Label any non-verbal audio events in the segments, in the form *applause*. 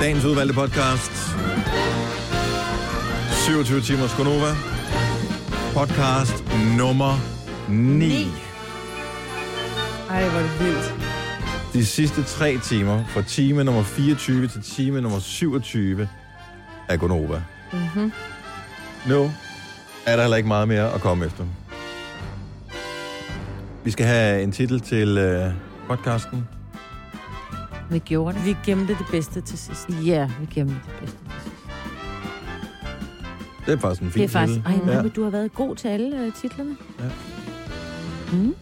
Dagens udvalgte podcast. 27 timers Gonova. Podcast nummer 9. Ni. Ej, hvor er det vildt. De sidste tre timer, fra time nummer 24 til time nummer 27 af Gonova. Mm-hmm. Nu er der heller ikke meget mere at komme efter. Vi skal have en titel til øh, podcasten. Vi gjorde det. Vi gemte det bedste til sidst. Ja, vi gemte det bedste. Det er faktisk en fin Det er faktisk... Ej, Ja. ja. du har været god til alle øh, titlerne. Ja. Mm.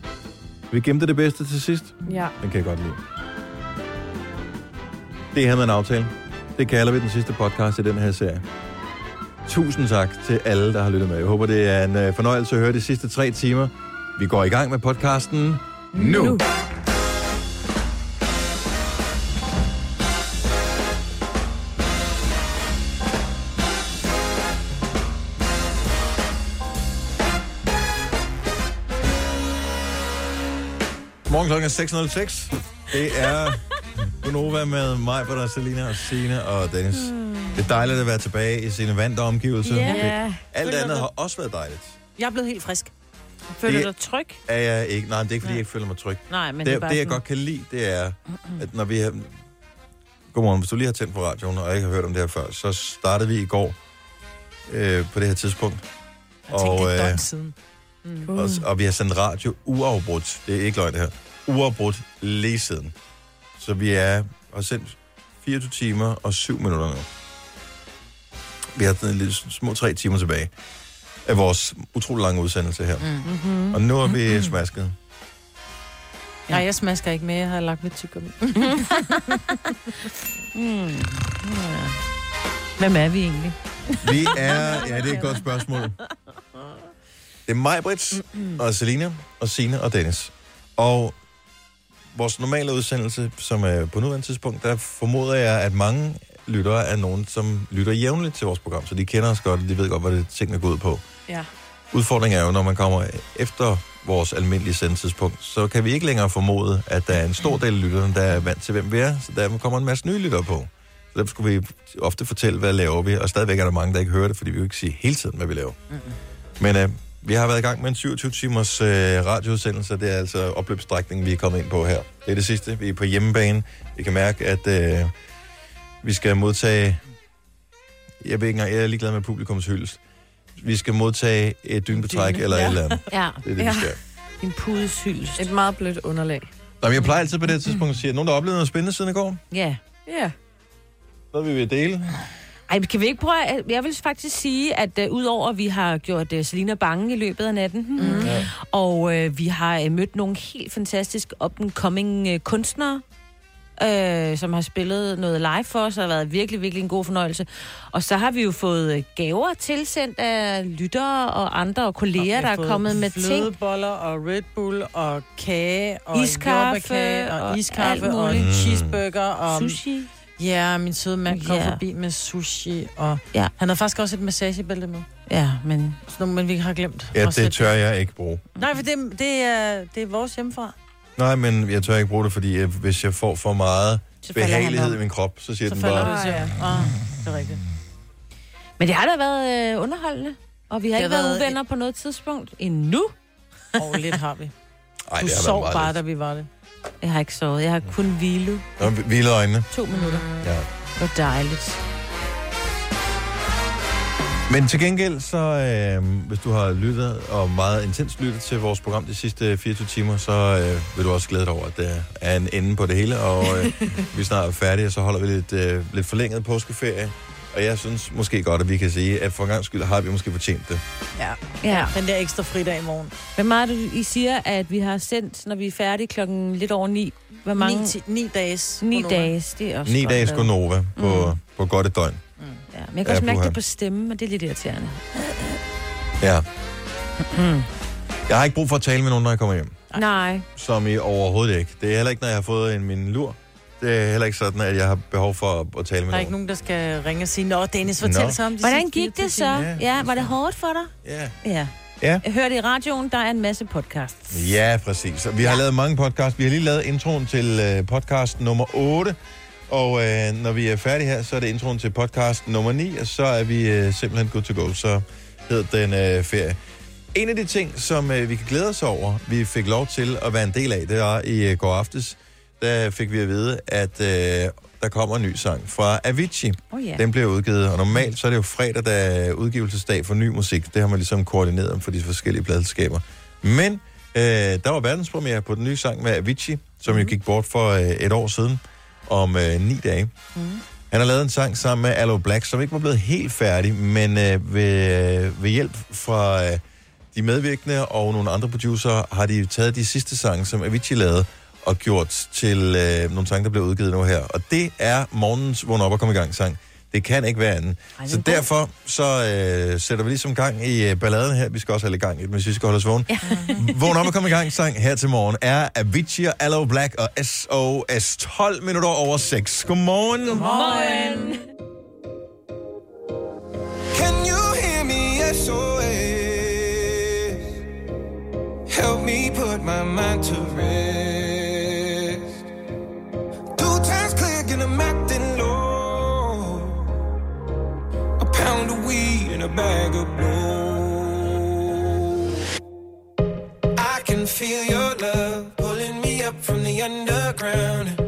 Vi gemte det bedste til sidst. Ja. Den kan jeg godt lide. Det her med en aftale. Det kalder vi den sidste podcast i den her serie. Tusind tak til alle, der har lyttet med. Jeg håber, det er en øh, fornøjelse at høre de sidste tre timer. Vi går i gang med podcasten nu. nu. Klokken er 6.06. Det er Gunova med mig, Britta, Selina og Signe og Dennis. Det er dejligt at være tilbage i sine vante omgivelser. Ja. Det- Alt andet har også været dejligt. Jeg er blevet helt frisk. Føler du dig tryg? Er jeg ikke? Nej, det er ikke, fordi Nej. jeg ikke føler mig tryg. Nej, men Det, det, er bare det jeg sådan- godt kan lide, det er, at når vi har... Godmorgen, hvis du lige har tændt på radioen, og ikke har hørt om det her før, så startede vi i går øh, på det her tidspunkt. Jeg tænkte, Og, det er øh, siden. Mm. Og, og vi har sendt radio uafbrudt. Det er ikke løgn, det her. Uafbrudt lige siden. Så vi er har sendt 24 timer og 7 minutter nu. Vi har sådan lidt små tre timer tilbage af vores utrolig lange udsendelse her. Mm-hmm. Og nu er vi smasket. Nej, jeg smasker ikke mere. Jeg har lagt mit tyggegummi. *laughs* Mm. Ja. Hvem er vi egentlig? Vi er... Ja, det er et godt spørgsmål. Det er mig, Brits, og Selina, og Sine og Dennis. Og vores normale udsendelse, som er på nuværende tidspunkt, der formoder jeg, at mange lyttere er nogen, som lytter jævnligt til vores program, så de kender os godt, og de ved godt, hvad det tingene går ud på. Ja. Udfordringen er jo, når man kommer efter vores almindelige sendetidspunkt, så kan vi ikke længere formode, at der er en stor del af lytterne, der er vant til, hvem vi er, så der kommer en masse nye lyttere på. Så derfor skulle vi ofte fortælle, hvad laver vi, og stadigvæk er der mange, der ikke hører det, fordi vi jo ikke siger hele tiden, hvad vi laver. Mm-hmm. Men øh, vi har været i gang med en 27-timers øh, radioudsendelse, det er altså opløbsstrækningen, vi er kommet ind på her. Det er det sidste, vi er på hjemmebane. Vi kan mærke, at øh, vi skal modtage... Jeg ved ikke engang, jeg er ligeglad med publikums hyldest. Vi skal modtage et dynbetræk dyne, eller ja. et eller andet. *laughs* Ja, Det er det, Ja. vi skal. en pudeshyldest. Et meget blødt underlag. Nå, men jeg plejer altid på det tidspunkt at sige, at nogen, der har oplevet noget spændende siden i går, Ja. Ja. noget vi vil dele. Ej, kan vi ikke prøve... at- Jeg vil faktisk sige, at uh, udover at vi har gjort uh, Selina bange i løbet af natten, mm. Ja. og uh, vi har uh, mødt nogle helt fantastiske up-and-coming uh, kunstnere, øh, som har spillet noget live for os, og har været virkelig, virkelig en god fornøjelse. Og så har vi jo fået øh, gaver tilsendt af lyttere og andre og kolleger, der er kommet med ting. Flødeboller og Red Bull og kage og Iskaffe jordbærkage og, og iskaffe og. Mm. cheeseburger og Sushi. Ja, min søde mand kom Ja. forbi med sushi, og Ja. han havde faktisk også et massagebælte med. Ja, men... Sådan nogle, men vi har glemt. Ja, at det sætte- tør jeg ikke bruge. Nej, for det, det, er, det er vores hjemmefra. Nej, men jeg tør ikke bruge det, fordi øh, hvis jeg får for meget Så falder behagelighed i min krop, så siger Så den falder bare... du i søvn. Ah, det er rigtigt. Men det har da været øh, underholdende. Og vi har Det ikke har været været- uvenner på noget tidspunkt endnu. Og lidt har vi. Ej, Du det har sov været bare, meget da lidt. vi var det. Jeg har ikke sovet. Jeg har kun hvilet Nå, hvile øjnene. to minutter. Ja. Det var dejligt. Men til gengæld, så øh, hvis du har lyttet, og meget intens lyttet til vores program de sidste 24 timer, så øh, vil du også glæde dig over, at der er en ende på det hele, og øh, *laughs* vi er snart færdige, og så holder vi lidt, øh, lidt forlænget påskeferie. Og jeg synes måske godt, at vi kan sige, at for en gang skyld har vi måske fortjent det. Ja. Ja. Den der ekstra fridag i morgen. Hvor meget du, I siger, at vi har sendt, når vi er færdige klokken lidt over ni? Hvor mange? Ni, ti, ni dages. Ni Gonova. dage. Det er også Ni godt dages. Gonova på, Mm. mm. på godt et døgn. Ja, men jeg kan Ja, også mærke det på stemmen, og det er lidt irriterende. Ja. Mm. Jeg har ikke brug for at tale med nogen, når jeg kommer hjem. Nej. Som i overhovedet ikke. Det er heller ikke, når jeg har fået en min lur. Det er heller ikke sådan, at jeg har behov for at, at tale med Der er ikke nogen. nogen, der skal ringe og sige, Nå, Dennis, fortæl Nå. så om de Hvordan sidste gik 24 det så? Ja. Ja, var det hårdt for dig? Ja. Ja. Ja. Jeg hørte i radioen, der er en masse podcasts. Ja, præcis. Og vi har lavet mange podcasts. Vi har lige lavet introen til uh, podcast nummer 8. Og øh, når vi er færdige her, så er det introen til podcast nummer 9, og så er vi øh, simpelthen good to go. Så hedder den øh, ferie. En af de ting, som øh, vi kan glæde os over, vi fik lov til at være en del af, det var i øh, går aftes, der fik vi at vide, at øh, der kommer en ny sang fra Avicii. Oh, ja. Den bliver udgivet, og normalt så er det jo fredag, der er udgivelsesdag for ny musik. Det har man ligesom koordineret for de forskellige pladselskaber. Men øh, der var verdenspremiere på den nye sang med Avicii, som mm. jo gik bort for øh, et år siden, om øh, ni dage. Mm. Han har lavet en sang sammen med Allo Black, som ikke var blevet helt færdig, men øh, ved, øh, ved hjælp fra øh, de medvirkende og nogle andre producer har de taget de sidste sange, som Avicii lavede, og gjort til øh, nogle sange, der bliver udgivet nu her. Og det er morgens vågn op og komme i gang sang. Det kan ikke være andet. Ej, Så den er derfor så øh, sætter vi ligesom gang i øh, balladen her. Vi skal også have lidt gang i det, hvis vi skal holde os vågen. Ja. *laughs* Vågn op og komme i gang sang her til morgen er Avicii og Allo Black og SOS 12 minutter over 6. Godmorgen. Godmorgen. Can you hear me? SOS. Help me put my mind to rest. And a bag of blow. I can feel your love pulling me up from the underground.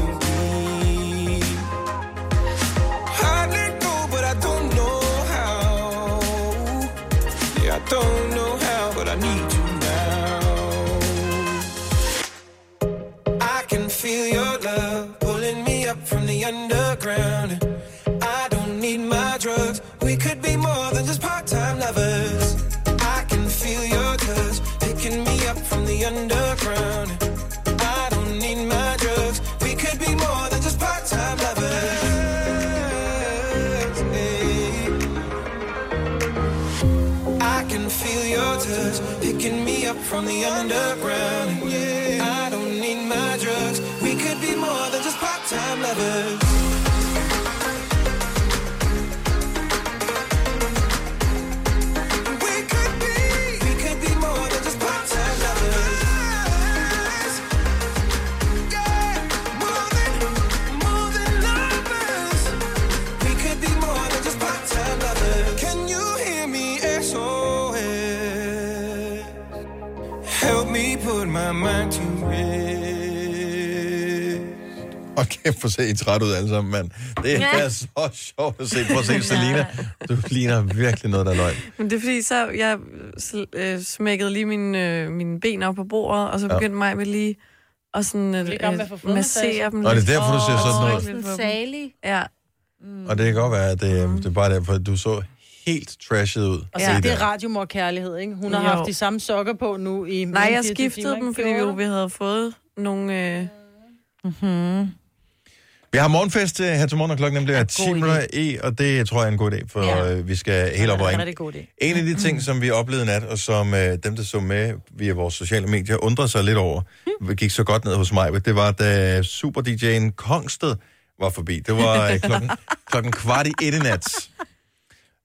kæft, for se I træt ud alle sammen, mand. Det Ja. er så sjovt at se. Prøv at se, Selina. Du ligner virkelig noget, der er løgn. Men det er fordi, så jeg øh, smækkede lige mine, øh, mine ben op på bordet, og så Ja. begyndte mig med lige at sådan, øh, fodmassage. massere dem Nå, det er derfor, du ser sådan dem. Salig. Ja, Og det kan godt være, at det, det er bare derfor, at du så helt trashet ud. Og Ja. så det er der. radiomorkærlighed, ikke? Hun har Jo. haft de samme sokker på nu i... nej, jeg end 24 skiftede timer, dem, fordi vi, jo, vi havde fået nogle... Øh, Vi har morgenfest øh, her til morgen, og klokken nemlig er 10 god minutter i, og det tror jeg er en god idé, for Ja. øh, vi skal helt op og ringe. En af de ting, som vi oplevede nat, og som øh, dem, der så med via vores sociale medier, undrede sig lidt over, vi gik så godt ned hos mig, det var, da super-DJ'en Kongsted var forbi. Det var øh, *laughs* klokken, klokken kvart i et i nat.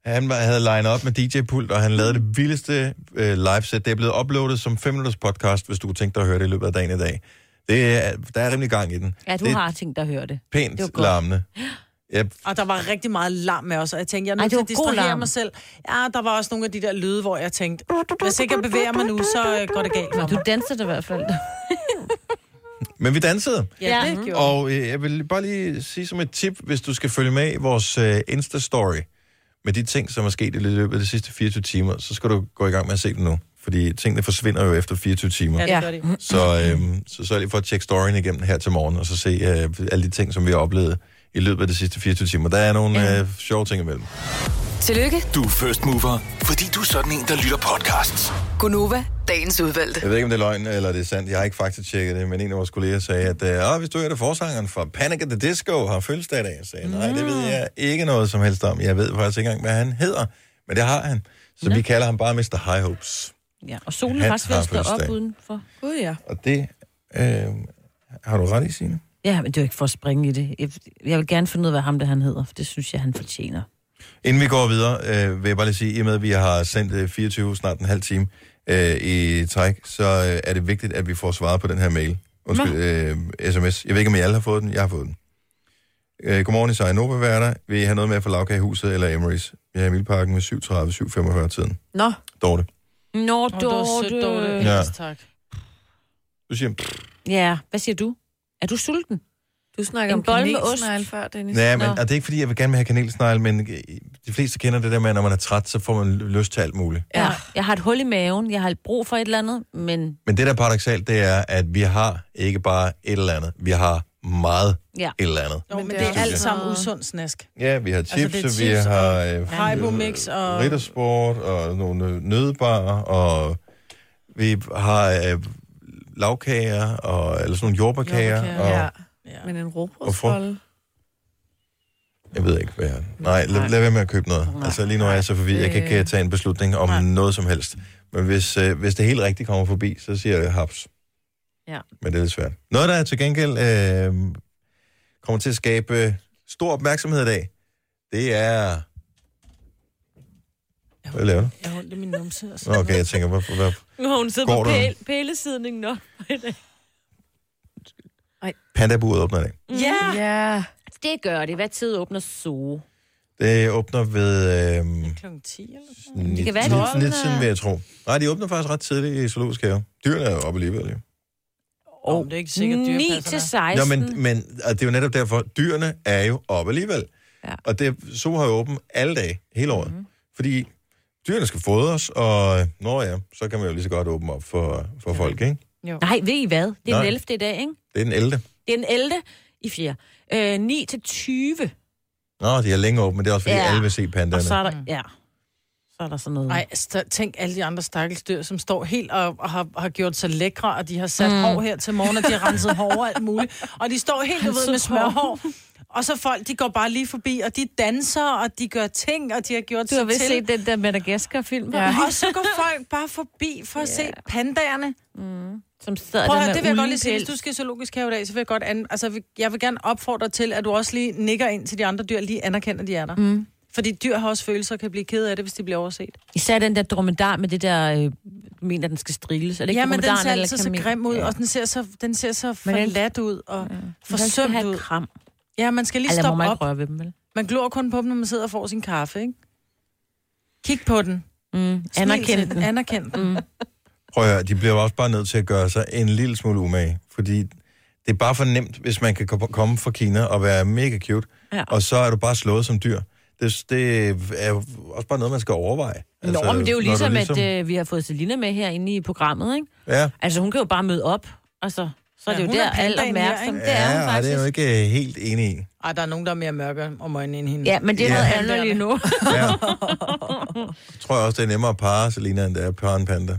Han var, havde legnet op med DJ-pult, og han lavede det vildeste øh, live-set. Det er blevet uploadet som 5 minutters podcast, hvis du kunne tænke dig at høre det i løbet af dagen i dag. Det er, der er rimelig gang i den. Ja, du det har tænkt dig at høre det. pænt Det larmende. Jeg, Og der var rigtig meget larm med os, og jeg tænkte, jeg er nødt det til at distrahere larm. mig selv. Ja, der var også nogle af de der lyde, hvor jeg tænkte, hvis ikke jeg bevæger mig nu, så øh, går det galt for Du dansede i hvert fald. *laughs* men vi dansede. Ja, Ja. det gjorde Og øh, jeg vil bare lige sige som et tip, hvis du skal følge med i vores øh, Insta-story med de ting, som er sket i løbet af de sidste 24 timer, så skal du gå i gang med at se det nu. Fordi tingene forsvinder jo efter 24 timer. Ja, det Ja. gør de. Så, øhm, så sørg lige for at tjekke storyen igennem her til morgen, og så se øh, alle de ting, som vi har oplevet i løbet af de sidste 24 timer. Der er nogle øh, sjove ting imellem. Tillykke, Du er first mover, fordi du er sådan en, der lytter podcasts. Gunova, dagens udvalgte. Jeg ved ikke, om det er løgn eller det er sandt. Jeg har ikke faktisk tjekket det, men en af vores kolleger sagde, at øh, hvis du er det forsangeren fra Panic at the Disco, har fødselsdag i dag. Jeg sagde, nej, det ved jeg ikke noget som helst om. Jeg ved faktisk ikke engang, hvad han hedder, men det har han. Så vi kalder ham bare Mr. High Hopes. Ja, og solen er faktisk ved at stå op udenfor. Gud ja. Og det øh, har du ret i, Signe. Ja, men det er jo ikke for at springe i det. Jeg, jeg vil gerne finde ud af, hvad ham det han hedder, for det synes jeg, han fortjener. Inden vi går videre, øh, vil jeg bare lige sige, i og med, at vi har sendt øh, 24, snart en halv time øh, i træk, så øh, er det vigtigt, at vi får svaret på den her mail. Undskyld, øh, sms. Jeg ved ikke, om I alle har fået den. Jeg har fået den. Øh, godmorgen, Isaiah Nova værter. Vil I have noget med fra Lavkagehuset eller Emery's? Vi er i Vildparken med 7.30-7.45 tiden. Nå, Dorte. Nå, Og det var sødt, Dorte. Ja. Ja. Tak. Du siger, pff, Ja, hvad siger du? Er du sulten? du snakker En om bolle med ost. kanelsnegle før, Dennis. nej, men og det er ikke, fordi jeg vil gerne vil have kanelsnegle, men øh, de fleste kender det der med, at når man er træt, så får man lyst til alt muligt. Ja. Jeg har et hul i maven, jeg har brug for et eller andet, men Men det, der er paradoxalt, det er, at vi har ikke bare et eller andet. Vi har meget ja. et eller andet. Jo, men, det det er alt også sammen usund snask. Ja, vi har chips, Altså, altså, vi chips har øh, Haribo Mix og- Riddersport og nogle nødbarer, og vi har øh, lavkager, og, eller sådan nogle jordbærkager, Jordbærkager, og Ja, Ja. men en råbrødsbolle. jeg ved ikke, hvad jeg... Nej, lad, lad være med at købe noget. Altså lige nu er jeg så forvirret, jeg kan ikke tage en beslutning om Nej. noget som helst. Men hvis, øh, hvis det helt rigtigt kommer forbi, så siger jeg haps. Ja. Men det er lidt svært. Noget, der er til gengæld øh, kommer til at skabe stor opmærksomhed i dag, det er... Hvad laver du? Jeg har ondt i min numse. Og Okay, jeg tænker, hvorfor... Hvad? Nu har hun siddet på pæl, pælesidningen nok. Pandaburet åbner i dag. Ja! Ja. Det gør det. Hvad tid åbner Zoo? Det åbner ved... Øh, Klokken 10 eller sådan det kan være, lidt, det lidt, åbner- siden, vil jeg tro. Nej, de åbner faktisk ret tidligt i Zoologisk Have. Dyrene er jo oppe alligevel, jo. Noget. Oh, det er ikke sikkert, 9 dyrepasserne til er. 16. Ja, men, men og det er jo netop derfor, dyrene er jo oppe alligevel. Ja. Og det, så har jo åbent alle dage, hele året. Mm-hmm. Fordi dyrene skal fodres, og når ja, så kan man jo lige så godt åbne op for, for folk, ikke? Nej, ved I hvad? Det er Nej. den 11. i dag, ikke? Det er den 11. Det er den 11. i 4. Øh, 9 til 20. Nå, de er længe åbent, men det er også fordi, Ja. ja. alle vil se Og pandaerne. så er der, ja, så er der sådan noget. Ej, st- tænk alle de andre stakkels dyr, som står helt og, og har, har gjort sig lækre, og de har sat mm. hår her til morgen, og de har renset hår og alt muligt. Og de står helt, du ved, med smørhår. Og så folk, de går bare lige forbi, og de danser, og de gør ting, og de har gjort Du har sig vist til. set den der Madagaskar-film, ja. Og så går folk bare forbi for at se pandaerne. som sidder Prøv at der høre, med det vil jeg godt lige sige. Hvis du skal i zoologisk have i dag, så vil jeg godt an... altså, jeg vil gerne opfordre til, at du også lige nikker ind til de andre dyr, lige anerkender, at de er der. Mm. Fordi dyr har også følelser og kan blive ked af det, hvis de bliver overset. Især den der dromedar med det der, øh, mener, den skal striles. Er det ikke Ja, men den ser eller altid så grim ud, Ja. og den ser så, den ser så Men den- forladt ud og skal forsømt have ud. kram. Ja, man skal lige lad stoppe mig op. ikke røre ved dem, vel? Man glor kun på dem, når man sidder og får sin kaffe, ikke? Kig på den. Mm. Anerkend den. Anerkend den. Mm. Prøv at høre, de bliver også bare nødt til at gøre sig en lille smule umage, fordi det er bare for nemt, hvis man kan ko- komme fra Kina og være mega cute, Ja. og så er du bare slået som dyr. Det, det er jo også bare noget, man skal overveje. Altså, Nå, men det er jo ligesom, ligesom... at øh, vi har fået Selina med herinde i programmet, ikke? Ja, Altså, hun kan jo bare møde op, og så, så er Ja, det jo hun er der, her, opmærksom. ikke? Det er hun ja faktisk. det er jo ikke øh, helt enig i. Ej, der er nogen, der er mere mørke om øjnene end hende. Ja, men det er Ja. noget andet lige nu. Ja. *laughs* Jeg tror også, det er nemmere at parre Selina, end det er at parre en panda.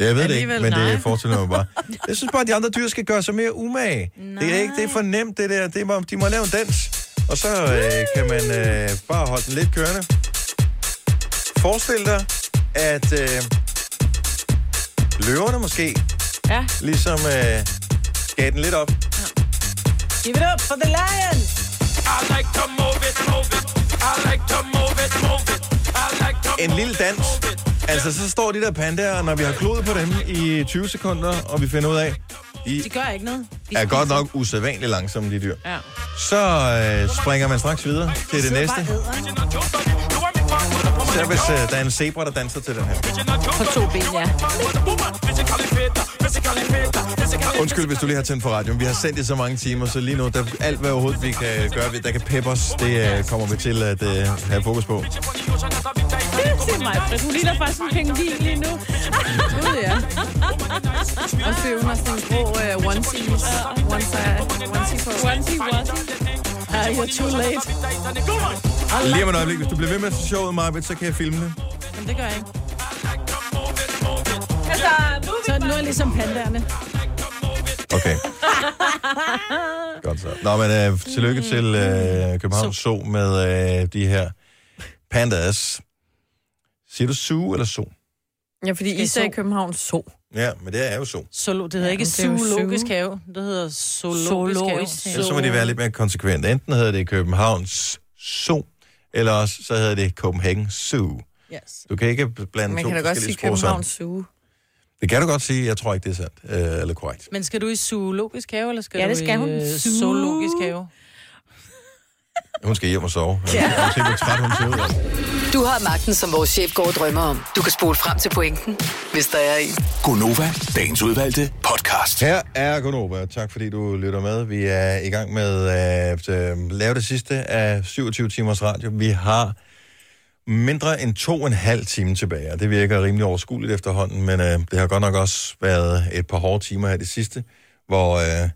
Ja, jeg ved det ikke, Alligevel, men det nej. forestiller mig bare. *laughs* Jeg synes bare, at de andre dyr skal gøre sig mere umage. Det er ikke det er for nemt, det der. Det må, de må lave en dans. Og så øh, kan man øh, bare holde den lidt kørende. Forestil dig, at øh, løverne måske Ja. ligesom øh, gav den lidt op. Give it up for the lion! I like to move it, move it. I like to move it, move it. I like to En lille dans. Altså, så står de der pandaer, og når vi har klodet på dem i 20 sekunder, og vi finder ud af, de De gør ikke noget. De er godt nok usædvanligt langsomme, de dyr. Ja. Så øh, springer man straks videre til det næste. Så hvis øh, der er en zebra, der danser til den her. På to ben, ja. Undskyld, hvis du lige har tændt for radioen. Vi har sendt i så mange timer, så lige nu, der, alt hvad overhovedet vi kan gøre, der kan peppe os, det øh, kommer vi til at øh, have fokus på. Se mig, Britt. Hun ligner faktisk en pengvin lige nu. Og så hun har sådan en grå uh. Onesie, onesie på. Onesie, onesie. Ah, you're too late. Lige om et øjeblik, hvis du bliver ved med showet, Marbet, så kan jeg filme det. Jamen, det gør jeg ikke. Så nu er jeg ligesom pandaerne. Okay. *laughs* Godt så. Nå, men uh, tillykke til uh, Københavns Zoo med uh, de her pandas. Siger du zoo eller zoo? Ja, fordi I sagde København så. Ja, men det er jo zoo. Solo, det hedder Ja, ikke er zoologisk zoo. have. Det hedder zoologisk, Zoologisk have. have. Så må de være lidt mere konsekvente. Enten hedder det Københavns Zoo, eller også så hedder det Copenhagen Zoo. Yes. Du kan ikke blande Man to kan da godt sige. København Zoo. Det kan du godt sige. Jeg tror ikke, det er sandt. Øh, eller korrekt. Men skal du i zoologisk have, eller skal Ja, du det skal i hun. øh, Zoo. zoologisk have? Hun skal hjem og sove. Ja. Jeg hvor træt hun ser ud. af. Du har magten, som vores chef går og drømmer om. Du kan spole frem til pointen, hvis der er en. Gonova, dagens udvalgte podcast. Her er Gunova. Tak fordi du lytter med. Vi er i gang med at øh, lave det sidste af 27 timers radio. Vi har mindre end to og en halv time tilbage, og det virker rimelig overskueligt efterhånden, men øh, det har godt nok også været et par hårde timer her det sidste, hvor øh,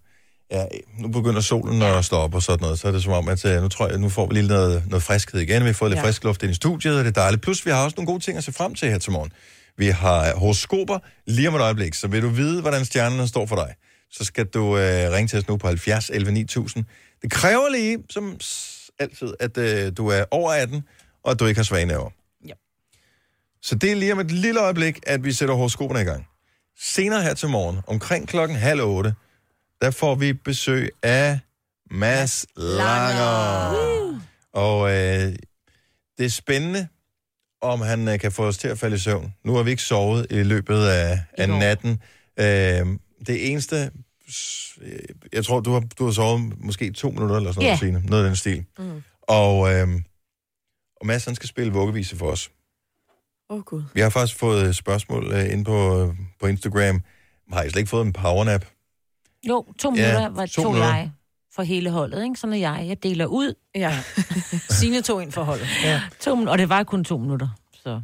ja, nu begynder solen at stå op og sådan noget, så er det som om, at øh, nu tror jeg, nu får vi lige noget, noget friskhed igen. Vi fået lidt Ja. frisk luft ind i studiet, og det er dejligt. Plus, vi har også nogle gode ting at se frem til her til morgen. Vi har horoskoper lige om et øjeblik, så vil du vide, hvordan stjernerne står for dig, så skal du øh, ringe til os nu på 70 11 9000. Det kræver lige, som altid, at øh, du er over 18, og at du ikke har svage nerver. Ja. Så det er lige om et lille øjeblik, at vi sætter horoskoperne i gang. Senere her til morgen, omkring klokken halv otte, der får vi besøg af Mads Langer. Og øh, det er spændende, om han øh, kan få os til at falde i søvn. Nu har vi ikke sovet i løbet af, af natten. Øh, det eneste, øh, jeg tror, du har, du har sovet måske to minutter eller sådan noget, Ja. Signe. noget af den stil. Mm. Og, øh, og Mads, han skal spille vuggevise for os. Åh, oh, Gud. Vi har faktisk fået et spørgsmål øh, ind på, på Instagram. Har I slet ikke fået en powernap? Jo, to Ja, minutter var to to minutter. jeg for hele holdet, ikke? Sådan er jeg. Jeg deler ud. Ja. *laughs* Signe tog ind for holdet. Ja. To, og det var kun to minutter. Så.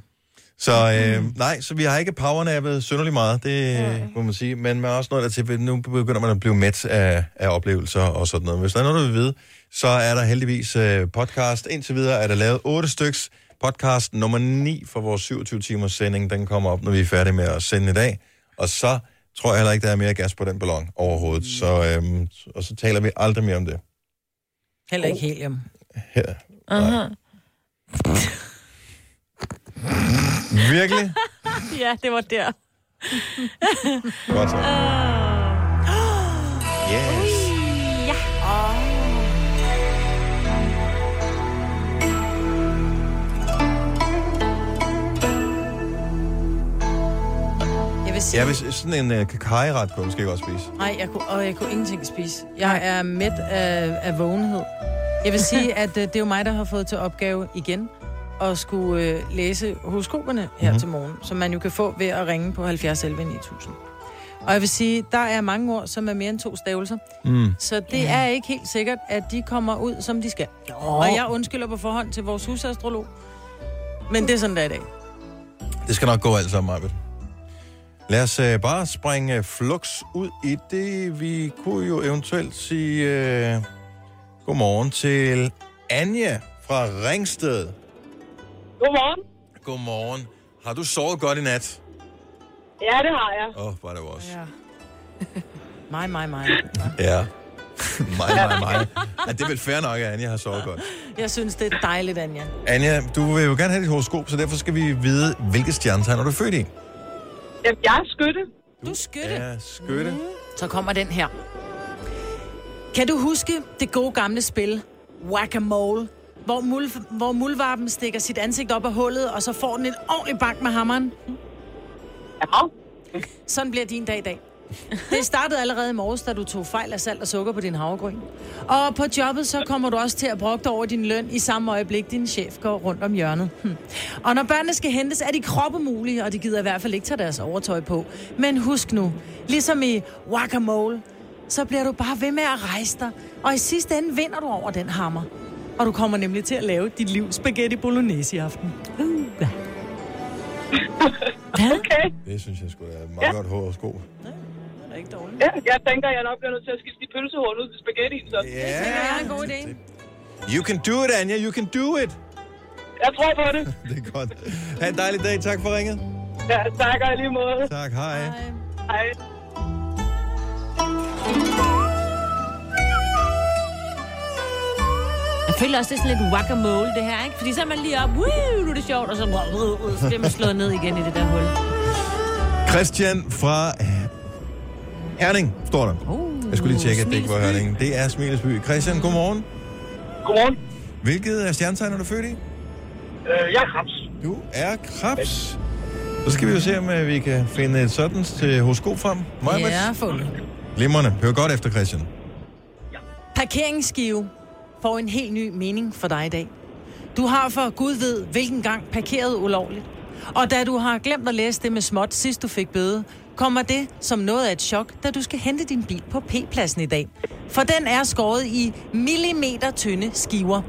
Så øh, nej, så vi har ikke powernappet synderligt meget, det ja. må man sige. Men man er også noget der til, nu begynder man at blive mæt af, af oplevelser og sådan noget. Hvis der er noget, du vil vide, så er der heldigvis øh, podcast. Indtil videre er der lavet otte styks. Podcast nummer 9 for vores 27 timers sending, den kommer op, når vi er færdige med at sende i dag. Og så tror jeg heller ikke, der er mere gas på den ballon overhovedet. Så, øhm, og så taler vi aldrig mere om det. Heller ikke helium. Her. Aha. Virkelig? *laughs* Ja, det var der. Godt så. Yes. Jeg vil sige, Ja, hvis sådan en uh, kakajret kunne jeg måske godt spise. nej, jeg kunne, og jeg kunne ingenting spise. Jeg er mæt af, af vågenhed. Jeg vil sige, *laughs* at øh, det er jo mig, der har fået til opgave igen at skulle øh, læse horoskoperne her Mhm. mm. til morgen, som man jo kan få ved at ringe på 70 11 9000. Og jeg vil sige, der er mange ord, som er mere end to stavelser. Mm. Så det er ikke helt sikkert, at de kommer ud, som de skal. Og jeg undskylder på forhånd til vores husastrolog. Men det er sådan, der er i dag. Det skal nok gå alt sammen, Marvitt. Lad os uh, bare springe uh, flux ud i det. Vi kunne jo eventuelt sige uh, godmorgen til Anja fra Ringsted. Godmorgen. Godmorgen. Har du sovet godt i nat? Ja, det har jeg. Åh, oh, var det også. Ja. *laughs* Mig, mig, mig. Ja. *laughs* mig, mig, mig. Ja, det er vel fair nok, at Anja har sovet godt. Jeg synes, det er dejligt, Anja. Anja, du vil jo gerne have dit horoskop, så derfor skal vi vide, hvilke stjernetegn er du født i? Jamen, jeg er skytte. Du er skytte. Ja, skytte. Så kommer den her. Kan du huske det gode gamle spil, Whack-A-Mole? Hvor, mul, hvor muldvarpen stikker sit ansigt op af hullet, og så får den en ordentlig bank med hammeren. Ja. Sådan bliver din dag i dag. Det startede allerede i morges, da du tog fejl af salt og sukker på din havregryn. Og på jobbet, så kommer du også til at dig over din løn i samme øjeblik, din chef går rundt om hjørnet. Hm. Og når børnene skal hentes, er de kroppemulige, og de gider i hvert fald ikke tage deres overtøj på. Men husk nu, ligesom i Whack-A-Mole, så bliver du bare ved med at rejse dig. Og i sidste ende vinder du over den hammer. Og du kommer nemlig til at lave dit livs spaghetti bolognese i aften. Uh. *laughs* Okay. Det synes jeg skulle er et meget Ja. godt horoskop. Det ikke dårligt. Ja, jeg tænker, jeg nok bliver nødt til at skifte de pølsehorn ud til spaghetti. Så Ja. Det er en god idé. You can do it, Anja. You can do it. jeg tror på det. *laughs* Det er godt. Ha' en dejlig dag. Tak for ringet. Ja, tak og lige måde. Tak. Hej. Hej. Jeg føler også, det er sådan lidt whack-a-mole, det her, ikke? Fordi så er man lige op, Woo, nu er det sjovt, og så, så bliver man slået ned igen i det der hul. Christian fra Herning, står der. Uh, Jeg skulle lige tjekke, at det ikke var. Herning. Det er Smilesby. Christian, godmorgen. Godmorgen. Hvilket af stjernetegn er du født i? Øh, jeg er Krabs. Du er krebs. Så skal vi jo se, om øh, vi kan finde et sådan til horoskop frem. Majbert? Ja, fundet. Glimrende. Hør godt efter, Christian. Parkeringsskive får en helt ny mening for dig i dag. Du har for Gud ved, hvilken gang parkeret ulovligt. Og da du har glemt at læse det med småt, sidst du fik bøde, kommer det som noget af et chok, da du skal hente din bil på P-pladsen i dag. For den er skåret i millimeter tynde skiver.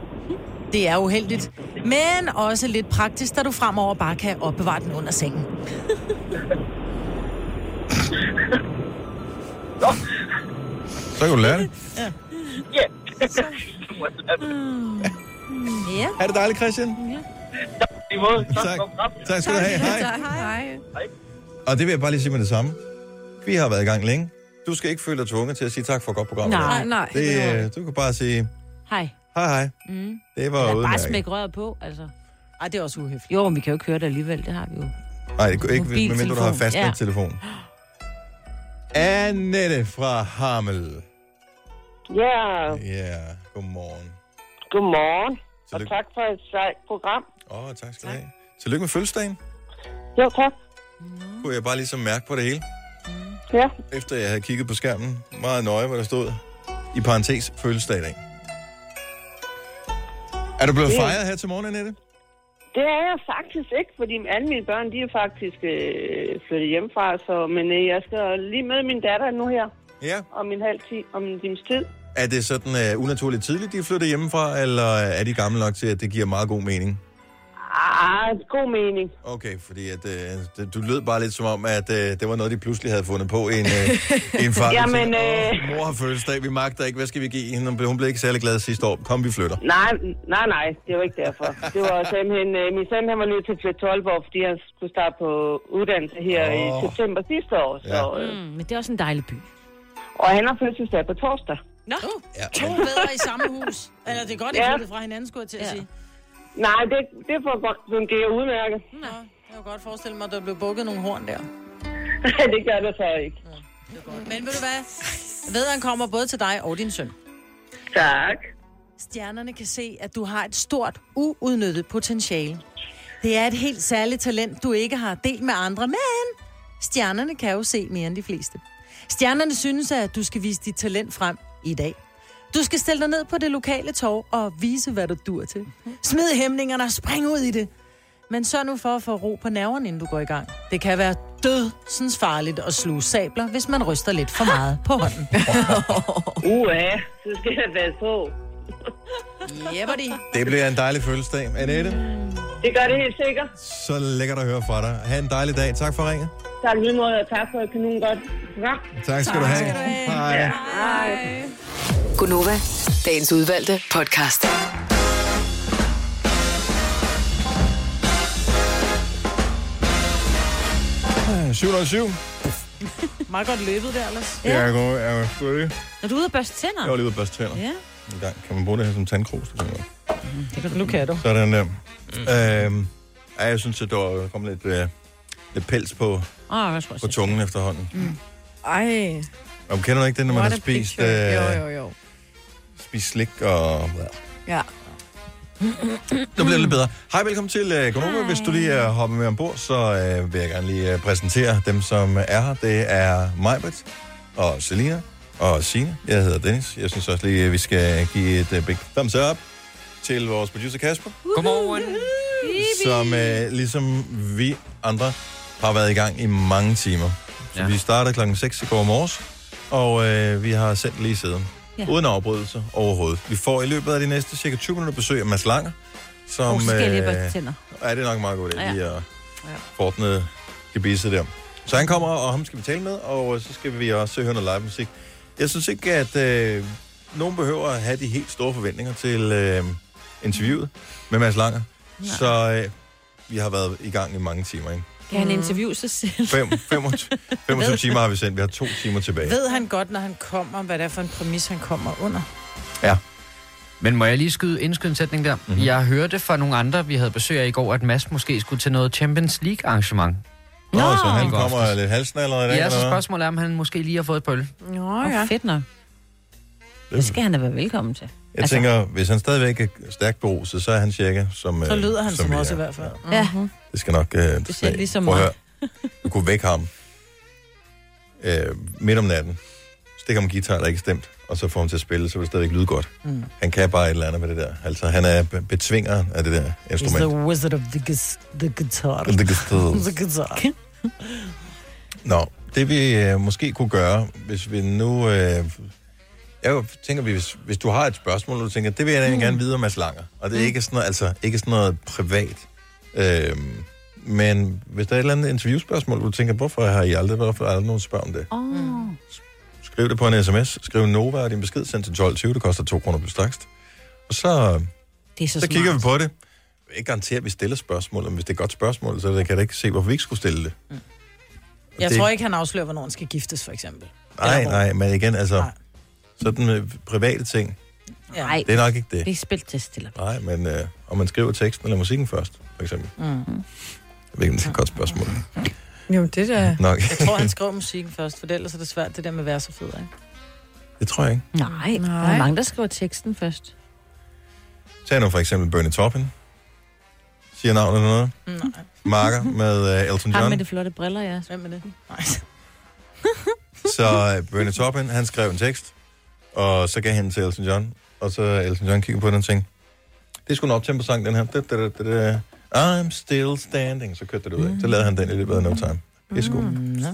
Det er uheldigt, men også lidt praktisk, da du fremover bare kan opbevare den under sengen. Så kan du lære det. Ja. Ja. Er det dejligt, Christian? Måde. Tak. Tak. skal du have. Hej. Hej. Og det vil jeg bare lige sige med det samme. Vi har været i gang længe. Du skal ikke føle dig tvunget til at sige tak for et godt program. Nej, Nej. Det, øh, du kan bare sige, hej. hej hej. Mm. Det var Eller bare udmærket. smæk røret på, altså. Ej, det er også uhøfligt. Jo, men vi kan jo ikke høre det alligevel, det har vi jo. Nej, ikke, ikke medmindre du har fast Ja. telefon. Annette fra Hamel. Ja, Ja, godmorgen. godmorgen. Og Tillykke. tak for et sejt program. Åh, oh, tak skal du have. Tillykke med fødselsdagen. Jo, tak. Kunne jeg bare ligesom mærke på det hele, Ja. efter jeg havde kigget på skærmen meget nøje, hvad der stod i parentes fødselsdag i dag. Er du blevet Det- fejret her til morgen, Annette? Det er jeg faktisk ikke, fordi alle mine børn, de er faktisk øh, flyttet hjemmefra. Så, men øh, jeg skal lige møde min datter nu her Ja. om en halv tid, om en times tid. Er det sådan uh, unaturligt tidligt, de er flyttet hjemmefra, eller er de gamle nok til, at det giver meget god mening? Ah, god mening. Okay, fordi at, det, du lød bare lidt som om, at uh, det var noget, de pludselig havde fundet på en, i en far. *laughs* Jamen, øh, mor har fødselsdag, vi magter ikke, hvad skal vi give hende? Hun blev- ikke særlig glad sidste år. Kom, vi flytter. Nej, nej, nej, det var ikke derfor. Det var simpelthen, øh, min søn han var nødt til at flytte til Aalborg, fordi han skulle starte på uddannelse her oh. i september sidste år. Så, Ja. øh, Mm, men det er også en dejlig by. og han har fødselsdag på torsdag. Nå, Ja. To bedre i samme hus. *laughs* Eller det er godt, I Ja. fra hinanden, skulle jeg til at Ja. sige. Nej, det, det får godt fungere udmærket. Nå, jeg kan godt forestille mig, at der blev bukket nogle horn der. *laughs* det gør det så ikke. Men ved du hvad? Vederen kommer både til dig og din søn. Tak. Stjernerne kan se, at du har et stort, uudnyttet potentiale. Det er et helt særligt talent, du ikke har delt med andre, men stjernerne kan jo se mere end de fleste. Stjernerne synes, at du skal vise dit talent frem i dag. Du skal stille dig ned på det lokale torv og vise, hvad du dur til. Smid hæmningerne og spring ud i det. Men sørg nu for at få ro på nerverne, inden du går i gang. Det kan være dødsens farligt at sluge sabler, hvis man ryster lidt for meget på hånden. *laughs* Uha, så skal jeg passe på. Jebberdi. Det bliver en dejlig fødselsdag. Annette, Det gør det helt sikkert. så lækkert at høre fra dig. Ha' en dejlig dag. Tak for ringet. Tak lige måde, og tak for et kanon godt program. Tak skal du have. Hej. Hej. Gunova, dagens udvalgte podcast. Ja. 707. Meget godt løbet der, ellers. Ja. Jeg går, jeg er du ude at børste tænder? Jeg var lige ude at børste tænder. Ja. En gang. Kan man bruge det her som tandkrus? Det tænker jeg. Nu kan du. Sådan der. Mm. Øhm, ja, jeg synes, at der kommet lidt, øh, lidt pels på, oh, jeg tror på tungen efterhånden. Mm. Ej, Og kender du ikke det, når man what har spist, øh, Jo, jo, jo. spist slik og... Ja. Nu bliver det lidt bedre. Hej, velkommen til uh, Gonova. Hvis du lige er hoppet med ombord, så uh, vil jeg gerne lige uh, præsentere dem, som er her. Det er Majbrit og Selina og Signe. Jeg hedder Dennis. Jeg synes også lige, at vi skal give et uh, big thumbs up til vores producer Kasper, Godmorgen. som uh, ligesom vi andre har været i gang i mange timer. Så Ja. vi startede klokken 6 i går morges, og uh, vi har sendt lige siden. Ja. Ja. Uden afbrydelse overhovedet. Vi får i løbet af de næste cirka 20 minutter besøg af Mads Langer, som... Så skal jeg lige øh. Ja, det er nok meget godt, Ja. ja. lige at få ordnet gebisse der. Så han kommer, og ham skal vi tale med, og så skal vi også høre noget live musik. Jeg synes ikke, at øh, nogen behøver at have de helt store forventninger til øh, interviewet med Mads Langer. Så øh, vi har været i gang i mange timer, ikke? Kan han interviewe sig selv? Fem, 25, 25 *laughs* timer har vi sendt. Vi har to timer tilbage. Ved han godt, når han kommer, hvad det er for en præmis, han kommer under? Ja. Men må jeg lige skyde, indskyde en sætning der? Mhm. Mm-hmm. Jeg hørte fra nogle andre, vi havde besøg af i går, at Mads måske skulle til noget Champions League arrangement. Nå, så han kommer aftes. lidt halsnaller i dag, Ja, så spørgsmålet er, om han måske lige har fået et pøl. Nå ja. fedt nok. Det skal han da være velkommen til. Jeg altså, tænker, hvis han stadigvæk er stærkt beruset, så er han cirka som Så øh, lyder han som, vi også i hvert fald. Ja. Det skal nok... Øh, Det ser ligesom Prøv at mig. høre. Du kunne vække ham øh, midt om natten. Stik ham en guitar, der ikke er stemt, og så får ham til at spille, så vil det stadigvæk lyde godt. Mm. Han kan bare et eller andet med det der. Altså, han er be- betvingeren af det der He's instrument. the wizard of the, the guitar. The guitar. the guitar. *laughs* Nå, det vi øh, måske kunne gøre, hvis vi nu... Øh, jeg tænker, hvis, hvis du har et spørgsmål, og du tænker, det vil jeg mm. gerne vide om Mads Langer. Og det er ikke sådan noget, altså, ikke sådan noget privat. Øh, men hvis der er et eller andet interviewspørgsmål, du tænker, hvorfor har I aldrig, hvorfor har I aldrig nogen spørg om det? Oh. Skriv det på en sms. Skriv Nova og din besked sendt til 12.20. Det koster 2 kroner plus takst. Og så, Det er så, så smart. kigger vi på det. Ikke garantere, at vi stiller spørgsmål, men hvis det er et godt spørgsmål, så kan jeg da ikke se, hvorfor vi ikke skulle stille det. Jeg Det- tror ikke, han afslører, hvornår han skal giftes, for eksempel. Nej, nej, men igen, altså, Nej. sådan med private ting, Ja. Nej, det er nok ikke det. det er spil til stille. Nej, men øh, om man skriver teksten eller musikken først, for eksempel. Mm. Om det er et godt spørgsmål. Jo, det der... Nok. Jeg tror, han skrev musikken først, for ellers er det svært, det der med vers og fødder, ikke? Det tror jeg ikke. Nej, Nej, der er mange, der skriver teksten først. Tag nu for eksempel Bernie Taupin. Siger navnet noget. Nej. Marker med uh, Elton John. med de flotte briller, ja. Hvem er det? Nej. *laughs* Så uh, Bernie Taupin, han skrev en tekst, og så gav han den til Elton John. Og så Elton John kigger på den og tænkte, det er sgu en optempo-sang, den her. Da, da, da, da, da. I'm still standing. Så kørte det ud af. Så lavede han den i løbet af no time. Det er sgu. Mm, ja.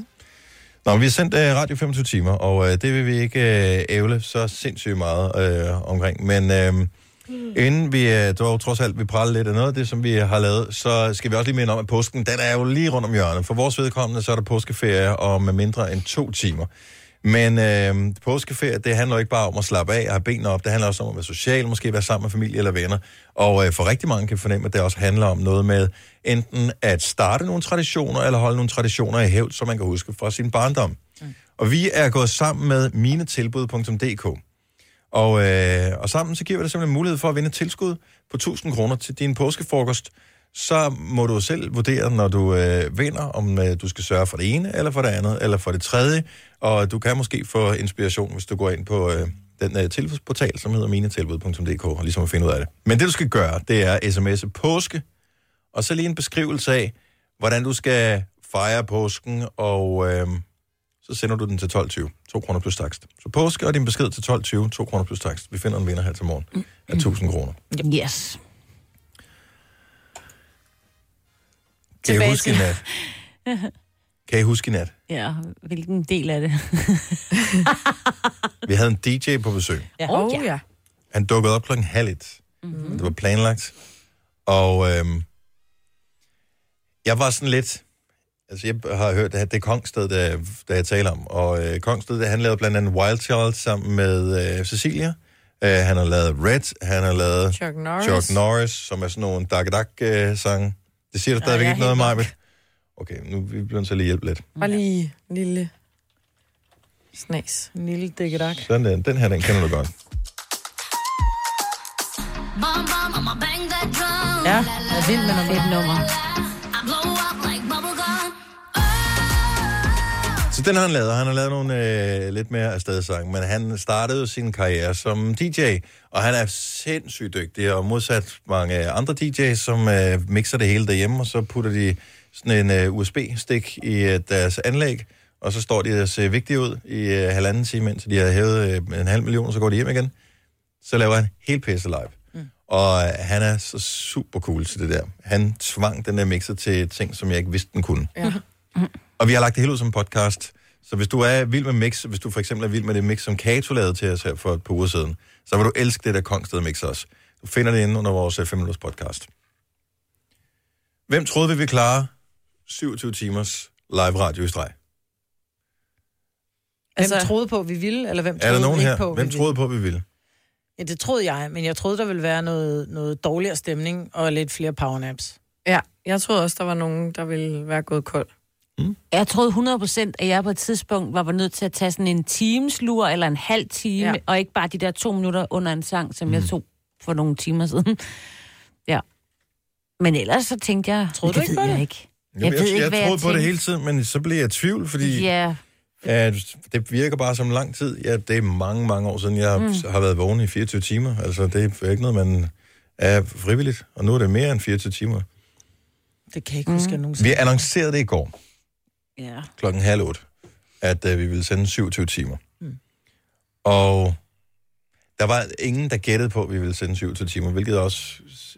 Nå, vi har sendt uh, radio 25 timer, og uh, det vil vi ikke uh, ævle så sindssygt meget uh, omkring. Men uh, inden vi uh, dog trods alt vi praler lidt af noget af det, som vi har lavet, så skal vi også lige minde om, at påsken, den er jo lige rundt om hjørnet. For vores vedkommende, så er der påskeferie om mindre end to timer. Men øh, påskeferie, det handler ikke bare om at slappe af og have benene op. Det handler også om at være social, måske være sammen med familie eller venner. Og øh, for rigtig mange kan fornemme, at det også handler om noget med enten at starte nogle traditioner, eller holde nogle traditioner i hævd, som man kan huske fra sin barndom. Mm. Og vi er gået sammen med minetilbud.dk. Og, øh, og sammen så giver vi dig simpelthen mulighed for at vinde tilskud på 1000 kroner til din påskefrokost. Så må du selv vurdere, når du øh, vinder, om øh, du skal sørge for det ene, eller for det andet, eller for det tredje. Og du kan måske få inspiration, hvis du går ind på øh, den øh, tilbudsportal, som hedder minetilbud.dk, og ligesom at finde ud af det. Men det, du skal gøre, det er sms'e påske, og så lige en beskrivelse af, hvordan du skal fejre påsken, og øh, så sender du den til 12.20. 2 kroner plus takst. Så påske og din besked til 12.20, 2 kroner plus takst. Vi finder en vinder her til morgen af 1000 kroner. Yes. Kan I Tilbage huske i til- nat? Kan I huske i nat? Ja, hvilken del af det? Vi havde en DJ på besøg. Ja. Oh, ja. Han dukkede op klokken halv et. Mm-hmm. Det var planlagt. Og øhm, jeg var sådan lidt... Altså, jeg har hørt, at det er Kongsted, der, der jeg taler om. Og øh, Kongsted, der, han lavede blandt andet Wild Child sammen med øh, Cecilia. Øh, han har lavet Red, han har lavet Chuck Norris. Chuck Norris, som er sådan nogle Dak-Dak-sange. Det siger du stadigvæk ikke noget, Maja. Okay, nu vi bliver at lige hjælpe lidt. Bare lige en lille snas. En lille dækkedak. Sådan den. Den her, den kender du godt. Ja, jeg er vild med nummer. Et nummer. Så den har han lavet. Han har lavet nogle øh, lidt mere afstedsange, men han startede jo sin karriere som DJ, og han er sindssygt dygtig, og modsat mange andre DJ's, som øh, mixer det hele derhjemme, og så putter de sådan en øh, USB-stik i øh, deres anlæg, og så står de og ser vigtige ud i øh, halvanden time, indtil de har hævet øh, en halv million, og så går de hjem igen. Så laver han helt pisse live. Mm. Og øh, han er så super cool til det der. Han tvang den der mixer til ting, som jeg ikke vidste, den kunne. Ja. Og vi har lagt det hele ud som en podcast. Så hvis du er vild med mix, hvis du for eksempel er vild med det mix, som Kato lavede til os her for et par uger siden, så vil du elske det der Kongsted mix også. Du finder det inde under vores 5 minutters podcast. Hvem troede vi ville klare 27 timers live radio i streg. Hvem Altså- troede på, at vi ville, eller hvem Er troede der nogen ikke her? på, Hvem vi troede på, at vi ville? ville? Ja, det troede jeg, men jeg troede, der ville være noget, noget dårligere stemning og lidt flere powernaps. Ja, jeg troede også, der var nogen, der ville være gået kold. Jeg troede 100% at jeg på et tidspunkt var nødt til at tage sådan en timeslur eller en halv time, Ja. ja. og ikke bare de der to minutter under en sang, som mm. jeg tog for nogle timer siden. ja. Men ellers så tænkte jeg, Troede det du ikke ved på jeg det? ikke. Jamen, jeg, ved ikke, jeg, hvad jeg jeg troede på det hele tiden, men så blev jeg i tvivl, fordi Ja, at det virker bare som lang tid. Ja, det er mange, mange år siden, jeg mm. har været vågen i 24 timer. Altså, det er ikke noget, man er frivilligt. Og nu er det mere end 24 timer. Det kan jeg ikke huske, at jeg Vi nogensinde... annoncerede det i går, ja. klokken halv otte, at uh, vi ville sende 27 timer. Mm. Og der var ingen, der gættede på, at vi ville sende 27 timer, hvilket også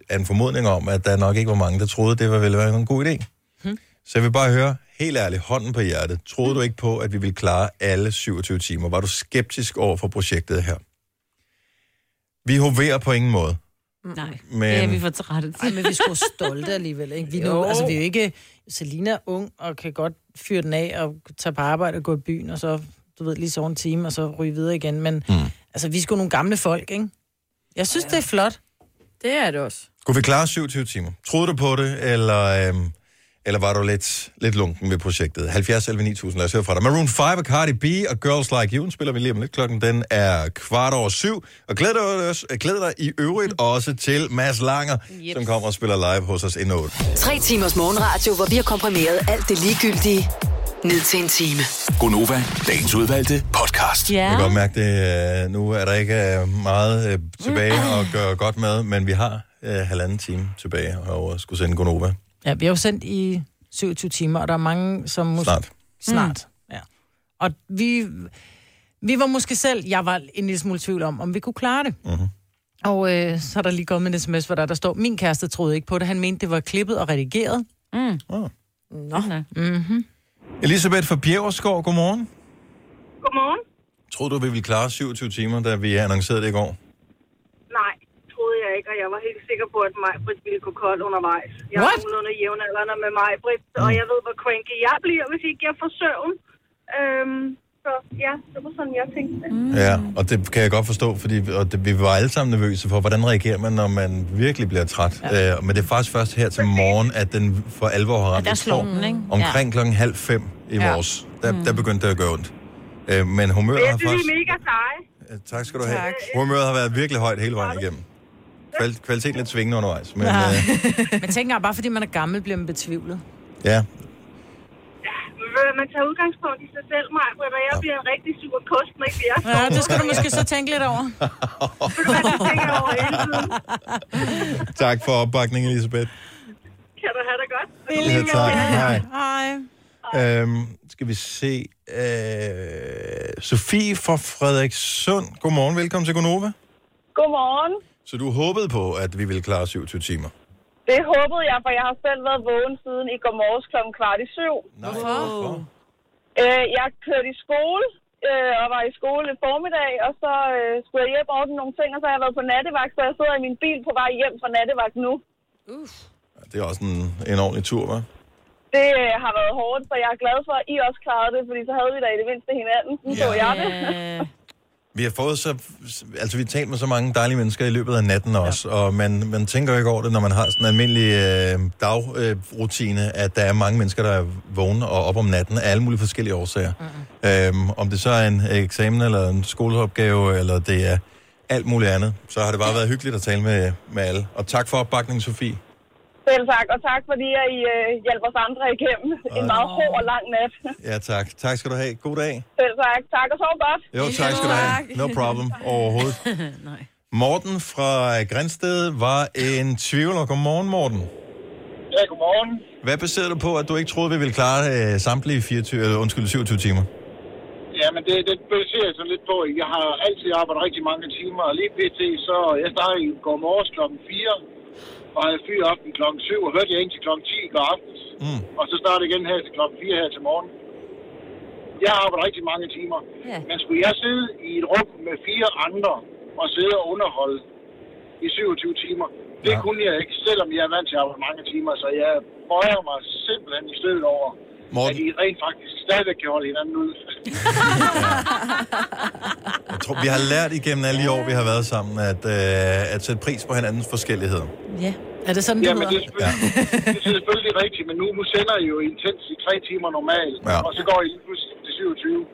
er en formodning om, at der nok ikke var mange, der troede, det var ville være en god idé. Mm. Så jeg vil bare høre, helt ærligt, hånden på hjertet, troede du ikke på, at vi ville klare alle 27 timer? Var du skeptisk over for projektet her? Vi hoverer på ingen måde. Nej, Men- det er vi for trætte Ej, men vi skulle stolte alligevel, ikke? Vi er, nu, altså, vi er jo ikke... Selina er ung og kan godt fyre den af og tage på arbejde og gå i byen, og så, du ved, lige så en time, og så ryge videre igen. Men mm. altså, vi er sgu nogle gamle folk, ikke? Jeg synes, det er flot. Det er det også. Kunne vi klare 27 timer? Troede du på det, eller, øhm, eller var du lidt, lidt lunken ved projektet? 70 11 9000, lad os høre fra dig. Maroon 5 og Cardi B og Girls Like You den spiller vi lige om lidt. Klokken den er kvart over syv. Og glæd dig, glæd dig i øvrigt også til Mads Langer, yep. som kommer og spiller live hos os endnu. Tre timers morgenradio, hvor vi har komprimeret alt det ligegyldige ned til en time. Gonova, dagens udvalgte podcast. Ja. Jeg kan godt mærke det. øh, Nu er der ikke øh, meget øh, tilbage at gøre godt med, men vi har øh, halvanden time tilbage og skulle sende Gonova Ja, vi har jo sendt i 27 timer, og der er mange, som... Måske... snart. Snart, mm. ja. Og vi, vi var måske selv, jeg var en lille smule tvivl om, om vi kunne klare det. Mhm. Og øh, så er der lige kommet en sms, hvor der, der står, min kæreste troede ikke på det. Han mente, det var klippet og redigeret. Mm. Oh. Nå. Mm-hmm. Elisabeth fra Bjergårdsgaard, godmorgen. Godmorgen. Troede du, vi ville klare 27 timer, da vi annoncerede det i går? Ikke, og jeg var helt sikker på, at mig Britt ville gå kold undervejs. Jeg er What? nogenlunde jævnaldrende med mig, Britt, og jeg ved, hvor cranky jeg bliver, hvis ikke jeg får søvn. Øhm, så ja, det var sådan, jeg tænkte det. Mm. Ja, og det kan jeg godt forstå, fordi og det, vi var alle sammen nervøse for, hvordan reagerer man, når man virkelig bliver træt. Ja. Øh, men det er faktisk først her til morgen, at den for alvor har ramt. der Jeg slår den, ikke? Omkring klokken halv fem i Ja. morges, der, der begyndte det at gøre ondt. Øh, men humøret har faktisk... I er mega seje. Tak skal du have. Tak. Humøret har været virkelig højt hele vejen igennem. Kval- kvaliteten lidt svingende undervejs, men Ja. øh, *laughs* Men tænk engang, bare fordi man er gammel, bliver man betvivlet. ja. Man tager udgangspunkt i sig selv, mig, Britt, og jeg bliver en rigtig sur kost, når ikke jeg Ja, det skal du måske så tænke lidt over. *laughs* tænker. *laughs* Tak for opbakningen, Elisabeth. Kan du have det godt? Ja, tak. Hej. Hej. Øhm, skal vi se. Øh, Sofie fra Frederikssund. Godmorgen, velkommen til Gonova. Godmorgen. Så du håbede på, at vi ville klare 27 timer? Det håbede jeg, for jeg har selv været vågen siden i går morges kl. kvart i syv. Nej, hvorfor? Øh, jeg kørte i skole, øh, og var i skole i formiddag, og så øh, skulle jeg hjem og ordne nogle ting, og så har jeg været på nattevagt, så jeg sidder i min bil på vej hjem fra nattevagt nu. Det er også en, en ordentlig tur, hva'? Det øh, har været hårdt, så jeg er glad for, at I også klarede det, fordi så havde vi da i det mindste hinanden. Nu så jeg det. Vi har fået så... Altså, vi har talt med så mange dejlige mennesker i løbet af natten også, ja. og man, man tænker ikke over det, når man har sådan en almindelig øh, dagrutine, øh, at der er mange mennesker, der er vågne og op om natten af alle mulige forskellige årsager. Mm. Øhm, om det så er en eksamen, eller en skoleopgave, eller det er alt muligt andet, så har det bare været hyggeligt at tale med, med alle. Og tak for opbakningen, Sofie. Selv tak, og tak fordi at I øh, hjælper os andre igennem en meget hård og lang nat. Ja, tak. Tak skal du have. God dag. Selv tak. Tak og sov godt. Jo, tak skal du have. No problem *laughs* overhovedet. *laughs* nej. Morten fra Grænsted var en tvivler. Godmorgen, Morten. Ja, godmorgen. Hvad baserer du på, at du ikke troede, vi ville klare øh, samtlige 24, eller, undskyld, 27 timer? Ja, men det, det baserer jeg sådan lidt på. Jeg har altid arbejdet rigtig mange timer, og lige pt. så jeg startede i går morges klokken 4, og havde fyr aften klokken 7, og hørte jeg indtil klokken 10 i går aftes. Mm. Og så startede jeg igen her til klokken 4 her til morgen. Jeg har arbejdet rigtig mange timer. Ja. Men skulle jeg sidde i et rum med fire andre og sidde og underholde, i 27 timer. Det Ja. kunne jeg ikke, selvom jeg er vant til at arbejde mange timer, så jeg bøjer mig simpelthen i støvet over, Morten. at I rent faktisk stadigvæk kan holde hinanden ud. *laughs* Jeg tror, vi har lært igennem alle de år, vi har været sammen, at, øh, at sætte pris på hinandens forskelligheder. Ja. Er det sådan, det Jamen, det hedder? er, selvfølgelig, *laughs* det er selvfølgelig rigtigt, men nu, nu sender I jo intens i tre timer normalt, Ja. og så går I lige pludselig til 27.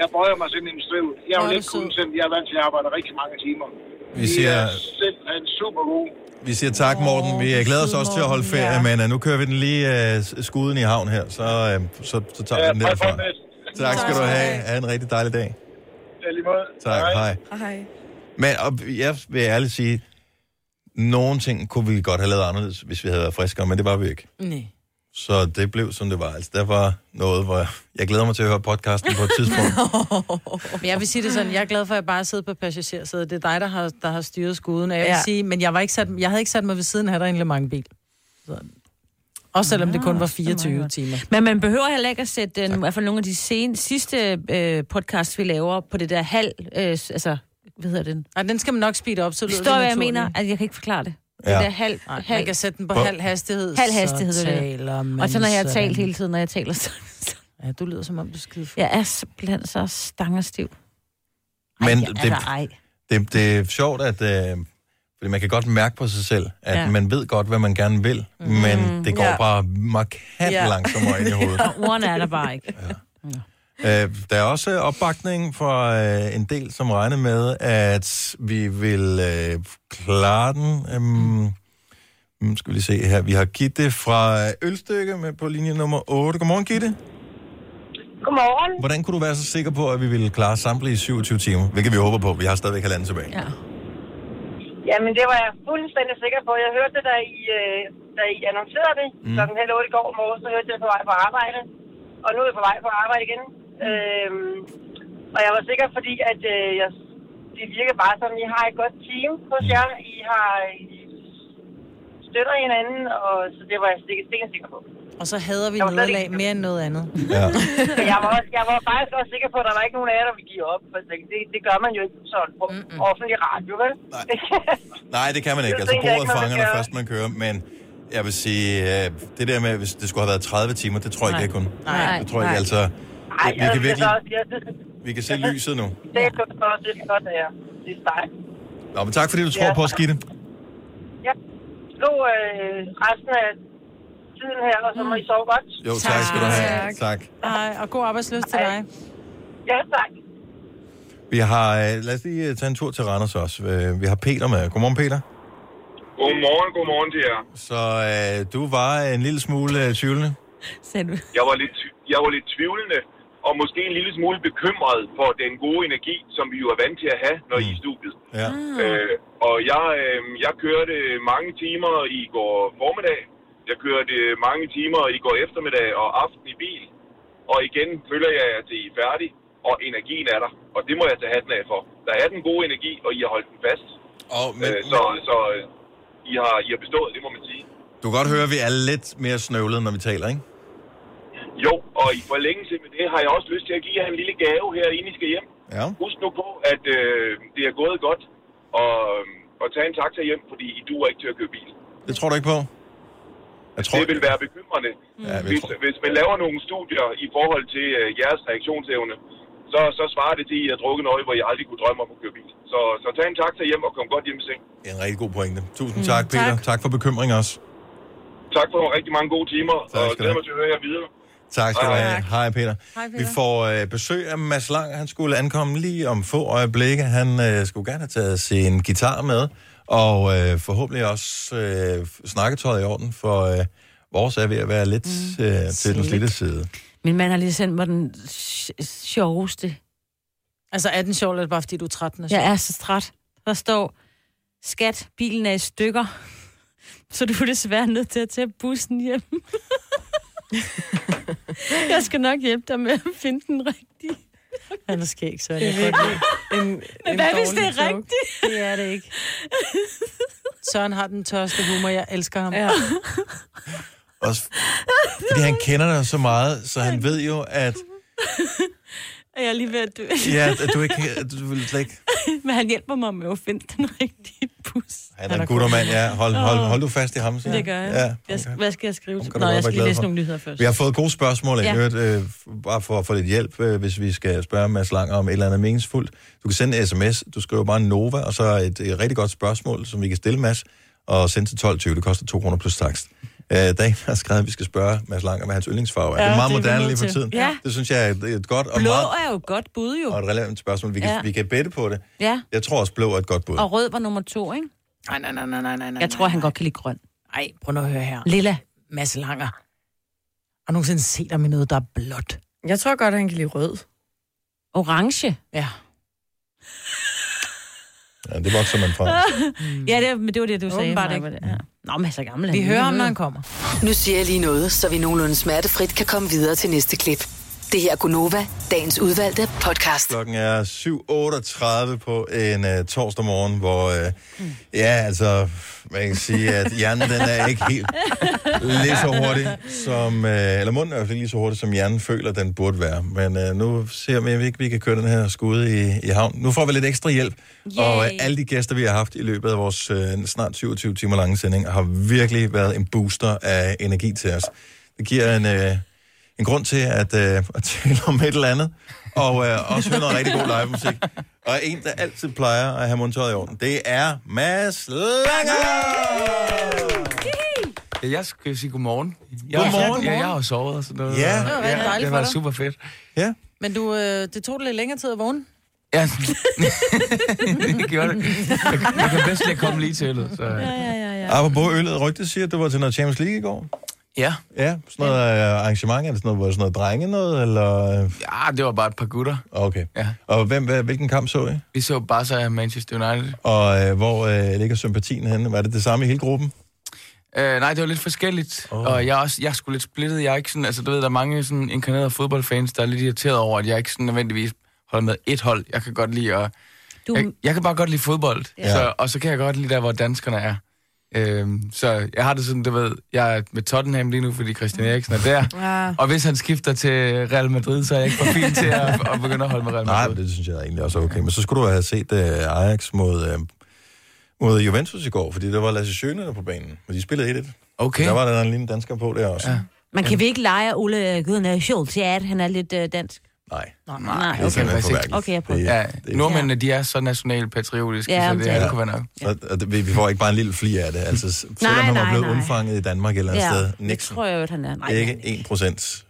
Jeg bøjer mig simpelthen i støvet. Jeg Hvor vil er ikke du kunne sød. selv, jeg er vant til at arbejde rigtig mange timer. Vi I siger, er simpelthen super gode. vi siger tak, Morten. Vi øh, glæder os også til at holde ferie, Ja. men uh, nu kører vi den lige uh, skuden i havn her, så, uh, så, så tager vi Ja, den tak derfra. for det. Tak skal du have. Ha' en rigtig dejlig dag. Ja, lige måde. Tak, hej. Hej. Men og jeg vil ærligt sige, nogle ting kunne vi godt have lavet anderledes, hvis vi havde været friskere, men det var vi ikke. Nej. Så det blev, som det var. Altså, der var noget, hvor jeg, jeg glæder mig til at høre podcasten på et tidspunkt. *laughs* Men jeg vil sige det sådan, jeg er glad for, at jeg bare sidder på passagersædet. Det er dig, der har, der har styret skuden. Og jeg vil Ja. sige, men jeg, var ikke sat, jeg havde ikke sat mig ved siden af dig i en Le bil. Så. Også selvom det kun var 24 timer. Men man behøver heller ikke at sætte den, i hvert fald nogle af de sen, sidste øh, podcasts, vi laver, på det der halv, øh, altså, hvad hedder den? Ej, den skal man nok speede op, så lyder Forstår, det hvad jeg mener? Altså, jeg kan ikke forklare det. Ja. Det der halv, Nej, halv, man kan sætte den på halv hastighed. halv hastighed. Så det er taler det. man Og så når jeg har sådan. talt hele tiden, når jeg taler så... Ja, du lyder som om, du er skide. Jeg er simpelthen så stangerstiv. Men Ej, det, altså, ej. det, det er sjovt, at øh, fordi man kan godt mærke på sig selv, at ja. Ja. man ved godt, hvad man gerne vil, mm, men det går ja. ja. bare markant ja. Ja. langsommere ind i hovedet. *laughs* Ordene er der bare ikke. Øh, der er også opbakning fra øh, en del, som regner med, at vi vil øh, klare den. Øhm, nu skal vi lige se her. Vi har Gitte fra Ølstykke med på linje nummer 8. Godmorgen, Gitte. Godmorgen. Hvordan kunne du være så sikker på, at vi ville klare samtlige 27 timer? Hvilket vi håber på. Vi har stadigvæk halvanden tilbage. Ja. Jamen, det var jeg fuldstændig sikker på. Jeg hørte det, da I, øh, da I annoncerede det. Mm. Klokken halv otte i går morgen, så hørte jeg det på vej på arbejde. Og nu er jeg på vej på arbejde igen. Øhm, og jeg var sikker, fordi at øh, jeg, det virker bare som, I har et godt team hos jer. I har I støtter hinanden, og så det var jeg sikker, sikker, sikker på. Og så hader vi nederlag ikke- mere end noget andet. Ja. *laughs* Jeg var, også, jeg var faktisk også sikker på, at der var ikke nogen af jer, der ville give op. For det, det, gør man jo ikke sådan på Mm-mm. offentlig radio, vel? Nej. *laughs* Nej, det kan man ikke. Altså, bordet fanger, når først man kører. Men jeg vil sige, øh, det der med, hvis det skulle have været 30 timer, det tror jeg ikke, jeg kunne. Nej. Det tror jeg ikke, altså... Ej, vi kan virkelig, også, jeg synes, vi kan se lyset nu. det er godt, det er godt, det er. Det er stejt. Nå, men tak fordi du tror Ja. på os, Gitte. Ja. Nu øh, resten af tiden her, og så må I sove godt. Jo, tak, tak skal du have. Tak. Tak. Ej, og god arbejdsløst til dig. Ja, tak. Vi har, øh, lad os lige øh, tage en tur til Randers også. Øh, Vi har Peter med. Godmorgen, Peter. Godmorgen, godmorgen til jer. Så øh, du var en lille smule øh, tvivlende. Sagde du. Jeg var, lidt, jeg var lidt tvivlende, og måske en lille smule bekymret for den gode energi, som vi jo er vant til at have, når I er i studiet. Ja. Øh, og jeg, øh, jeg kørte mange timer i går formiddag. Jeg kørte mange timer i går eftermiddag og aften i bil. Og igen føler jeg, at I er færdige, og energien er der. Og det må jeg tage hatten af for. Der er den gode energi, og I har holdt den fast. Og, men, Øh, så så øh, I, har, I har bestået, det må man sige. du kan godt høre, at vi er lidt mere snøvlede, når vi taler, ikke? Jo, og i forlængelse med det har jeg også lyst til at give jer en lille gave her, inden I skal hjem. Ja. Husk nu på, at øh, det er gået godt, og, og tage en taxa hjem, fordi I duer ikke til at køre bil. Det tror du ikke på? Jeg tror, Det vil være bekymrende, Ja, jeg hvis, tror- hvis man laver nogle studier i forhold til øh, jeres reaktionsevne, så, så svarer det til, at I har drukket noget, hvor I aldrig kunne drømme om at køre bil. Så, så tag en taxa hjem og kom godt hjem i seng. Det er en rigtig god pointe. Tusind tak, Peter. Tak. tak for bekymring også. Tak for rigtig mange gode timer, Tak og glæder mig til at høre jer videre. Tak skal du have. Hej, Peter. Hej, Peter. Vi får øh, besøg af Mads Lang. Han skulle ankomme lige om få øjeblikke. Han øh, skulle gerne have taget sin guitar med, og øh, forhåbentlig også øh, snakketøjet i orden, for øh, vores er ved at være lidt mm, øh, til den slidte side. Min mand har lige sendt mig den sj- sjoveste. Altså, er den sjov, eller er det bare fordi, du er træt? er? Jeg er så træt. Der står, skat, bilen er i stykker. *laughs* Så du er desværre nødt til at tage bussen hjem. *laughs* *laughs* jeg skal nok hjælpe dig med at finde den rigtige. *laughs* Han er skæg, så Det er godt lide. virkelig en, Men en hvad hvis det er joke. rigtigt? Det er det ikke. *laughs* Søren har den tørste humor. Jeg elsker ham. Ja. Også fordi han kender dig så meget, så han ved jo, at, Er jeg lige ved at dø? ja, du ikke du vil slet ikke... *laughs* Men han hjælper mig med at finde den rigtige bus. Han er en guttermand, ja. Hold, hold, hold du fast i ham, så. Det gør jeg. Ja, Ja, jeg hvad skal jeg skrive? du Nå, jeg skal lige læse for. nogle nyheder først. Vi har fået gode spørgsmål, Ja. ja. øh, bare for at få lidt hjælp, øh, hvis vi skal spørge Mads Langer om et eller andet meningsfuldt. Du kan sende en sms, du skriver bare Nova, og så et, et rigtig godt spørgsmål, som vi kan stille Mads, og sende til 12.20. Det koster 2 kroner plus takst. Øh, der er en, der har skrevet, at vi skal spørge Mads Langer, hvad hans yndlingsfarve er. Ja, det er meget det er vi moderne lige for tiden. Ja. Det synes jeg er et, et godt og Blå meget er jo et godt bud, jo. og et relevant spørgsmål. Vi kan, Ja. vi kan bette på det. Ja, Jeg tror også, blå er et godt bud. og rød var nummer to, ikke? Nej, nej, nej, nej, nej, nej. Jeg tror, han godt kan lide grøn. Nej, prøv nu at høre her. Lilla. Mads Langer. Har nogensinde set ham i noget, der er blåt? Jeg tror godt, han kan lide rød. Orange. Ja. Ja, det vokser man fra. *laughs* ja, det, men det var det, du sagde. Åbenbart ikke. Ja. Nå, men så gammel. Vi hører er ham, når han kommer. Nu siger jeg lige noget, så vi nogenlunde smertefrit kan komme videre til næste klip. Det her er Gunova, dagens udvalgte podcast. Klokken er 7.38 på en uh, torsdag morgen, hvor, uh, ja, altså, man kan sige, at hjernen den er ikke helt lige så hurtig, som, uh, eller munden er i hvert fald ikke lige så hurtig, som hjernen føler, den burde være. Men uh, nu ser vi, om vi ikke vi kan køre den her skude i, i havn. Nu får vi lidt ekstra hjælp, Yay. og uh, alle de gæster, vi har haft i løbet af vores uh, snart 27 timer lange sending, har virkelig været en booster af energi til os. Det giver en... Uh, en grund til at, øh, at tale om et eller andet, og øh, også høre noget rigtig god live musik. Og en, der altid plejer at have mundtøjet i orden, det er Mads Langer! Ja, jeg skal sige godmorgen. Godmorgen. Ja, jeg har jo sovet og sådan noget. Ja. Det var rigtig dejligt det var super fedt. Ja. Men du, øh, det tog lidt længere tid at vågne. Ja, *laughs* det gjorde det. Jeg, jeg kan bedst lige komme lige til det. Så. Ja, ja, ja, ja. Apropos øllet, rygte siger, at du var til noget Champions League i går. Ja. Ja, sådan noget øh, arrangement, er det sådan noget, var sådan noget drenge noget, eller? ja, det var bare et par gutter. Okay. Ja. Og hvem, hvad- hvilken kamp så I? Vi så Barca og Manchester United. Og øh, hvor øh, ligger sympatien henne? Var det det samme i hele gruppen? Øh, nej, det var lidt forskelligt. Oh. Og jeg er, også, jeg er sgu lidt splittet. Jeg er ikke sådan, altså du ved, der er mange sådan inkarnerede fodboldfans, der er lidt irriteret over, at jeg ikke sådan nødvendigvis holder med et hold. Jeg kan godt lide at... Du, Jeg, jeg kan bare godt lide fodbold, Ja. ja. så, og så kan jeg godt lide der, hvor danskerne er. Øhm, så jeg har det sådan, du ved, jeg er med Tottenham lige nu, fordi Christian Eriksen er der. Ja. Og hvis han skifter til Real Madrid, så er jeg ikke for fin til at, at begynde at holde med Real Nej, Madrid. men det synes jeg egentlig også er okay. Men så skulle du have set uh, Ajax mod, uh, mod Juventus i går, fordi der var Lasse Schøne på banen, og de spillede 1-1. Okay. Der var der en lille dansker på der også. Ja. man kan vi ikke lege Ole Gudner Schultz, ja, at han er lidt øh, dansk. Nej, Nej, Nej, det er okay. simpelthen for. Okay, jeg prøver. Det er- Ja, det er- nordmændene, de er så nationalpatriotiske, Ja, ja, så det det er det kunne være nok. Så, og det, vi får ikke bare en lille fli af det. Altså, selvom Nej, han var blevet nej. undfanget i Danmark et eller andet Ja, sted. det Nixon. tror jeg jo, at han er. Nej, Ikke 1 procent.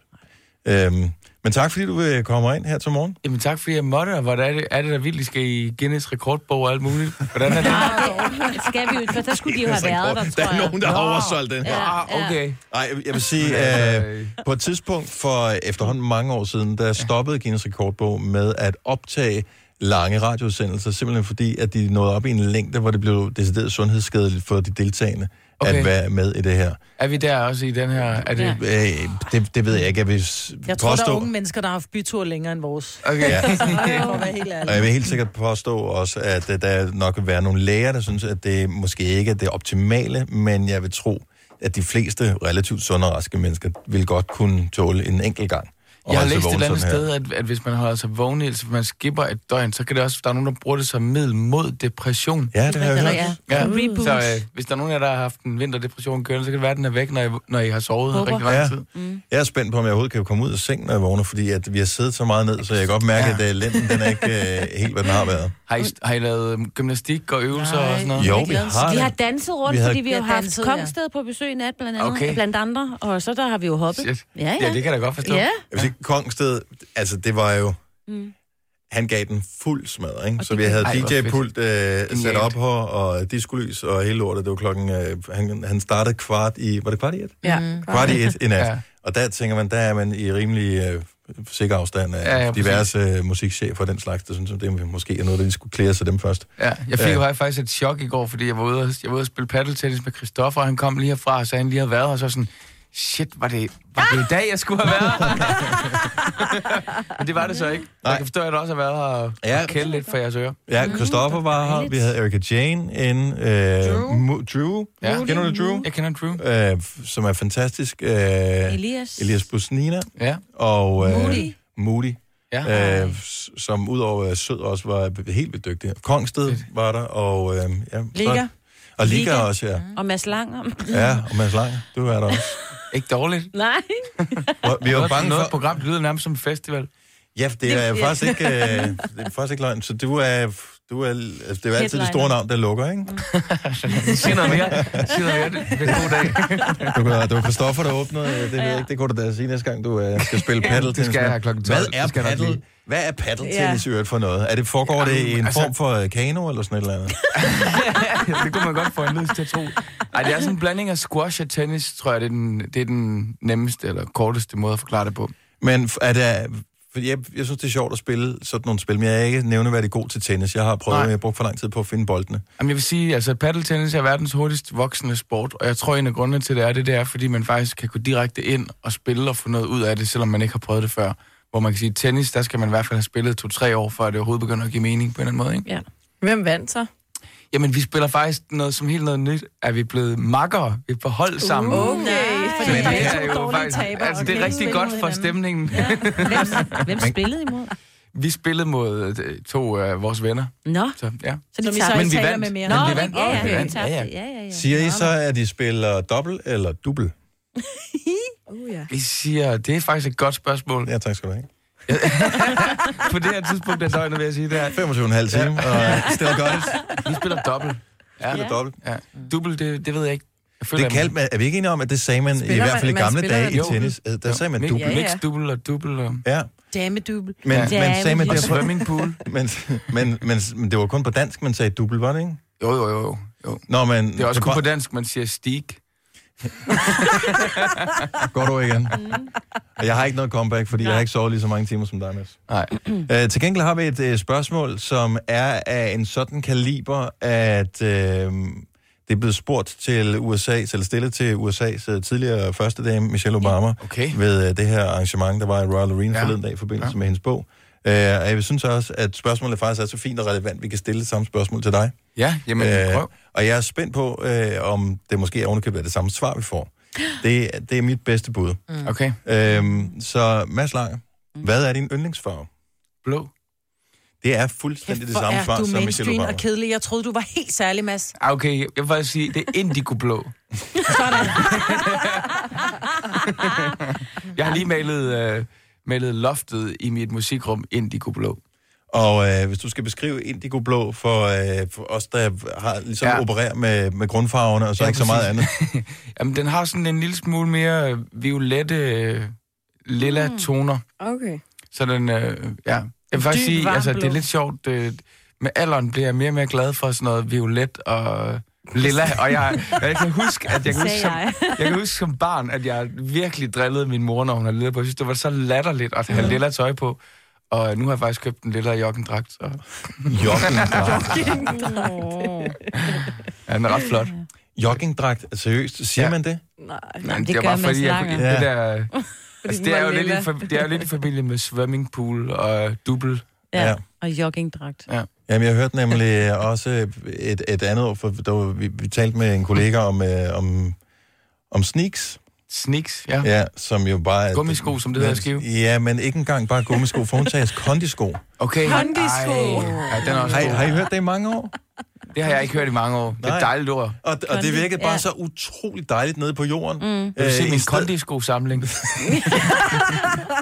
Øhm, men tak, fordi du vil komme ind her til morgen. Jamen tak, fordi jeg måtte, og hvordan er det, er det da vildt, I skal i Guinness rekordbog og alt muligt? Hvordan er det? *laughs* Nej, det skal vi jo, for der skulle de jo *laughs* have været der, Der er nogen, der har oversolgt den. Ja, Ah, okay. Nej, jeg- jeg vil sige, *laughs* øh, på et tidspunkt for efterhånden mange år siden, der stoppede Guinness Rekordbog med at optage lange radiosendelser, simpelthen fordi, at de nåede op i en længde, hvor det blev decideret sundhedsskadeligt for de deltagende okay. At være med i det her. Er vi der også i den her? Er det... Ja. Øh, det, det ved jeg ikke, jeg vil Jeg tror, der påstå. er unge mennesker, der har haft bytur længere end vores. Okay. Ja. *laughs* Og jeg vil helt sikkert påstå også, at øh, der nok vil være nogle læger, der synes, at det måske ikke er det optimale, men jeg vil tro, at de fleste relativt sunde og raske mennesker vil godt kunne tåle en enkelt gang. Jeg har læst et eller andet sted, at, at hvis man holder sig vågen, altså hvis man skipper et døgn, så kan det også, der er nogen, der bruger det som middel mod depression. Ja, det har jeg hørt. ja. Ja, Reboot. så øh, hvis der er nogen af jer, der har haft en vinterdepression kørende, så kan det være, at den er væk, når I, når I har sovet Håber. rigtig lang Ja. tid. Jeg er spændt på, om jeg overhovedet kan komme ud af sengen, når jeg vågner, fordi at vi har siddet så meget ned, så jeg kan godt mærke, Ja. at uh, lænden den er ikke uh, helt, hvad den har været. Har I, har I lavet øhm, gymnastik og øvelser Nej. og sådan noget? Jo, vi har Vi har danset rundt, Vi havde- fordi vi Vi har har haft danset, ja. Kongsted på besøg i nat, blandt andet, Okay. blandt andre, og så der har vi jo hoppet. Shit. Ja, ja. Ja, det kan jeg da godt forstå. Ja. Kongsted, altså det var jo... Mm. Han gav den fuld smadret, ikke? Og Så vi havde DJ-pult øh, sat op her, og diskolys og hele lortet. Det var klokken... Øh, han, han startede kvart i... Var det kvart i et? Ja. Kvart i et i nat. Ja. Og der tænker man, der er man i rimelig øh, sikker afstand af Ja, ja, diverse øh, musikchefer og den slags. Det synes jeg, det måske er noget, der lige skulle klæde sig dem først. Ja, jeg fik Ja. jo faktisk et chok i går, fordi jeg var ude og, jeg var ude og spille paddeltennis med Christoffer, og han kom lige herfra og sagde, at han lige havde været her, og så sådan, shit, var det, var det i dag, jeg skulle have været her? *laughs* *laughs* Men det var det så ikke. Nej. Jeg kan forstå, at jeg også har været her og, Ja. kælde lidt for jeres ører. Ja, Christoffer var her. Vi havde Erika Jane inde. Øh, Drew. Drew. Ja. Kender du Drew? Jeg kender Drew. Øh, som er fantastisk. Øh, Elias. Elias Busnina. Ja. Og, øh, Moody. Moody. Ja. øh, som udover sød også var helt vildt dygtig. Kongsted var der, og... Øh, ja, Liga. Så, og Liga, Liga. også, ja. Og Mads Langer. Ja, og Mads Lang, du er der også. *laughs* Ikke dårligt. Nej. *laughs* Vi Noget- bange noget for... program, det lyder nærmest som en festival. Ja, det er Det- faktisk ikke, øh, det er faktisk ikke løgn. Så du er, du er, altså, det er jo altid det store navn, der lukker, ikke? *laughs* Sig noget mere. Sig noget mere. Det er en god dag. Du, kan- det var Christoffer, der åbnede. Det, ved jeg ikke, det kunne du da sige næste gang, du øh, skal spille Ja, paddle det skal jeg have klokken 12. Hvad er paddle? Hvad er paddle-tennis i øvrigt for noget? Er det, foregår det i en altså- form for øh, kano eller sådan et eller andet? *laughs* det kunne man godt få en lyst til at tro. Ej, det er sådan en blanding af squash og tennis, tror jeg, det er den, det er den nemmeste eller korteste måde at forklare det på. Men er det... For jeg, jeg synes, det er sjovt at spille sådan nogle spil, men jeg er ikke nævneværdig god til tennis. Jeg har prøvet, Nej. jeg har brugt for lang tid på at finde boldene. Jamen, jeg vil sige, altså paddeltennis er verdens hurtigst voksende sport, og jeg tror, en af grundene til det er det, det er, fordi man faktisk kan gå direkte ind og spille og få noget ud af det, selvom man ikke har prøvet det før. Hvor man kan sige, tennis, der skal man i hvert fald have spillet to-tre år, før det overhovedet begynder at give mening på en eller anden måde, ikke? Ja. Hvem vandt så? Jamen, vi spiller faktisk noget som helt noget nyt. Er vi blevet makkere? Vi er på hold sammen. Okay, fordi det der er er to jo dårlige faktisk, tabere, altså, det er rigtig godt for hinanden. stemningen. Hvem, hvem *laughs* spillede imod? Vi spillede mod øh, to af vores venner. Nå. Så, ja. Så de I tager- så Men vi vandt. med mere. Men Nå, vi vandt. ja, ja, ja, ja, ja, ja, ja. Siger I så, at de spiller dobbelt eller dubbel? *laughs* Uh, ja. Vi siger, det er faktisk et godt spørgsmål. Ja, tak skal du have. *laughs* på det her tidspunkt af døgnet vil jeg sige, det er... 25,5 time, og still got it. Vi spiller dobbelt. Ja. Spiller dobbelt. Ja. Dubbel, det, det ved jeg ikke. Føler, Det kaldte man, er vi ikke enige om, at det sagde man Spiller i hvert man- fald i man gamle spiller dage i jo. tennis? Øh, Der sagde man dubbel. Ja, ja. mix, dubbel og dubbel. Og... Ja, Damedubel. men Ja. man sagde man derfor... swimmingpool. *laughs* Men, men, men, men det var kun på dansk, man sagde dubbel, var det ikke? Jo, jo, jo. jo. Nå, men... Det er også kun på dansk, man siger stig. *laughs* Går du igen? Og jeg har ikke noget comeback, fordi jeg har ikke sovet lige så mange timer som dig, Mads. Nej. Uh, til gengæld har vi et uh, spørgsmål, som er af en sådan kaliber, at uh, det er blevet spurgt til USA, eller stillet til USA's uh, tidligere første dame, Michelle Obama, Okay. ved uh, det her arrangement, der var i Royal Arena Ja. forleden dag i forbindelse Ja. med hendes bog. Uh, og jeg synes også, at spørgsmålet faktisk er så fint og relevant, vi kan stille det samme spørgsmål til dig. Ja, jamen, Øh, prøv. og jeg er spændt på, øh, om det måske ovenikøbet er det samme svar, vi får. Det, det er mit bedste bud. Mm. Okay. Øhm, så Mads Langer, hvad er din yndlingsfarve? Blå. Det er fuldstændig det Hvor samme svar du som Michelle Obama. og kedelig. Jeg troede, du var helt særlig, Mads. Ah, Okay, jeg vil sige, det er indigo-blå. *laughs* Sådan. *laughs* Jeg har lige malet, øh, malet loftet i mit musikrum indigo-blå. Og øh, hvis du skal beskrive indigo blå for, øh, for os, der har ligesom Ja. ja. opererer med, med grundfarverne, og så Ja, ikke så meget andet. *laughs* Jamen, den har sådan en lille smule mere øh, violette, øh, lilla Mm. toner. Okay. Så den, øh, ja. Jeg vil faktisk sige, altså, det er lidt sjovt. Øh, med alderen bliver jeg mere og mere glad for sådan noget violet og lilla. Og jeg, jeg kan huske, at jeg kan *laughs* huske, som, jeg. kan huske som barn, at jeg virkelig drillede min mor, når hun havde lilla på. Jeg synes, det var så latterligt at have lilla tøj på. Og nu har jeg faktisk købt en lilla joggendragt. Så. Joggingdragt. *laughs* Ja, den er ret flot. Joggingdragt, seriøst, siger Ja. man det? Nej. Men det er gør bare Mads fordi, jeg, det der, altså, det, er jo lidt i, fa- det er jo lidt i familie med swimmingpool og dubbel. Ja. Ja. Og joggingdragt. Jamen, jeg hørte nemlig også et, et andet ord, for der var, vi, vi talte med en kollega om, øh, om, om sneaks. Sneaks, ja. Ja, som jo bare... er- Gummisko, som det hedder Skive. Ja, men ikke engang bare gummisko, for hun tager kondisko. Okay. Kondisko. Ej, Ja, den er også Har, har I hørt det i mange år? Det har jeg ikke hørt i mange år. Det er et Nej. dejligt ord. Og, og det virkede bare ja. så utroligt dejligt nede på jorden. Mm. Vil du se min kondisko-samling? *laughs*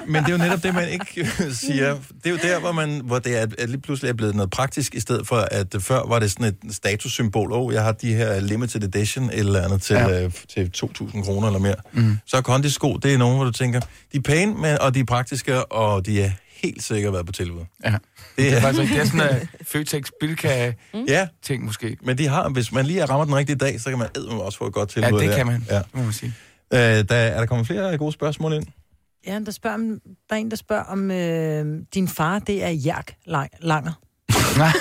Men det er jo netop det, man ikke *laughs* siger. Det er jo der, hvor, man, hvor det er, at lige pludselig er blevet noget praktisk, i stedet for, at før var det sådan et statussymbol. Åh, oh, jeg har de her limited edition eller andet til, Ja. øh, til 2.000 kroner eller mere. Mm. Så er kondisko, det er nogen, hvor du tænker, de er pæne, men, og de er praktiske, og de er helt sikkert været på tilbud. Ja. Det Det er faktisk. Det er sådan en Føtex Bilka ja, ting måske. men de har, hvis man lige rammer den rigtige dag, så kan man eddermame også få et godt Ja, tilbud det der. kan man. Ja. Det må man sige. Øh, der, er der kommet flere gode spørgsmål ind? Ja, der, spørger, om- der er en, der spørger, om øh, din far, det er Jærk Lang- Langer. *laughs* Nej,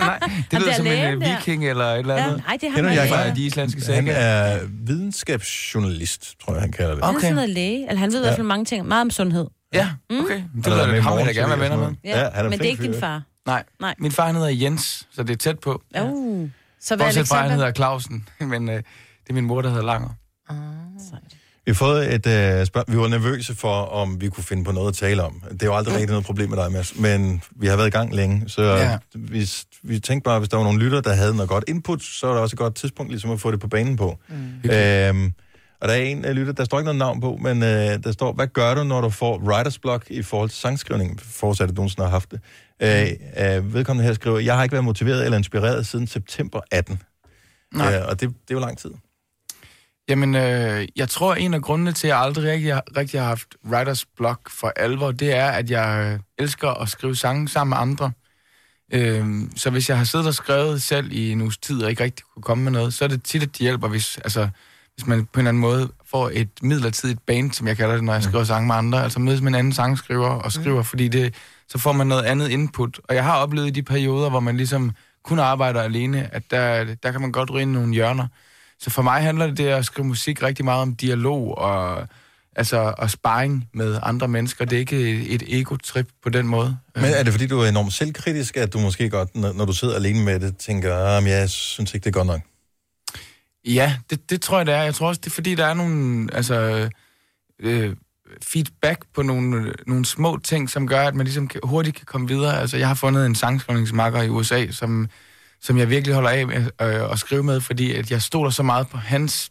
nej. Det der lyder er som en der. viking eller et eller Ja, andet. nej, det har Kender han jeg ikke. Fra de islandske Han sager. er videnskabsjournalist, tror jeg, han kalder det. Han er Okay. sådan noget læge. Eller han ved i hvert fald mange ting. Meget om sundhed. Ja, okay. Det Han lyder er det. i Ham vil jeg gerne være venner med. Ja, Ja, han er men det er ikke din far. Nej. Nej. Min far han hedder Jens, så det er tæt på. Uh. Så hvad er Bortset fra, han Alexander? hedder Clausen, *laughs* men øh, det er min mor, der hedder Langer. Vi har fået et øh, spørgsmål. Vi var nervøse for, om vi kunne finde på noget at tale om. Det er jo aldrig rigtig noget problem med dig, Mads. Men vi har været i gang længe, så Ja. ja. vi, vi tænkte bare, hvis der var nogle lytter, der havde noget godt input, så var der også et godt tidspunkt ligesom at få det på banen på. Mm. Øhm, og der er en af lytter, der står ikke noget navn på, men øh, der står, hvad gør du, når du får writer's block i forhold til sangskrivning? Forudsat, at nogen sådan har haft det. Øh, øh, vedkommende her skriver, jeg har ikke været motiveret eller inspireret siden september 18. Nej. Øh, og det, det er jo lang tid. Jamen, øh, jeg tror, en af grundene til, at jeg aldrig rigtig, rigtig har haft writers block for alvor, det er, at jeg øh, elsker at skrive sange sammen med andre. Øh, så hvis jeg har siddet og skrevet selv i en uges tid, og ikke rigtig kunne komme med noget, så er det tit, at det hjælper, hvis, altså, hvis man på en eller anden måde får et midlertidigt band, som jeg kalder det, når jeg skriver sange med andre, altså mødes med en anden sangskriver og skriver, mm. fordi det, så får man noget andet input. Og jeg har oplevet i de perioder, hvor man ligesom kun arbejder alene, at der, der kan man godt ryge ind nogle hjørner. Så for mig handler det, det at skrive musik rigtig meget om dialog og, altså, og sparring med andre mennesker. Det er ikke et, et ego-trip på den måde. Men er det fordi, du er enormt selvkritisk, at du måske godt, når, når du sidder alene med det, tænker, at jeg synes ikke, det er godt nok? Ja, det, det tror jeg, det er. Jeg tror også, det er fordi, der er nogle altså, øh, feedback på nogle, nogle små ting, som gør, at man ligesom kan, hurtigt kan komme videre. Altså, jeg har fundet en sangskrivningsmakker i USA, som, som jeg virkelig holder af med øh, at skrive med, fordi at jeg stoler så meget på hans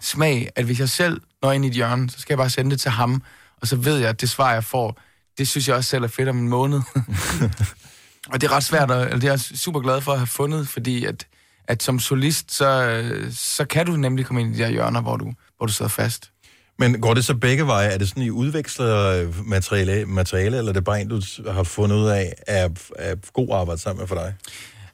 smag, at hvis jeg selv når ind i et hjørne, så skal jeg bare sende det til ham, og så ved jeg, at det svar, jeg får, det synes jeg også selv er fedt om en måned. *laughs* og det er ret svært, eller det er jeg super glad for at have fundet, fordi at, at som solist, så, så kan du nemlig komme ind i de her hjørner, hvor du, hvor du sidder fast. Men går det så begge veje? Er det sådan, I udveksler øh, materiale, materiale eller er det bare en, du har fundet ud af, er, er god arbejde sammen med for dig?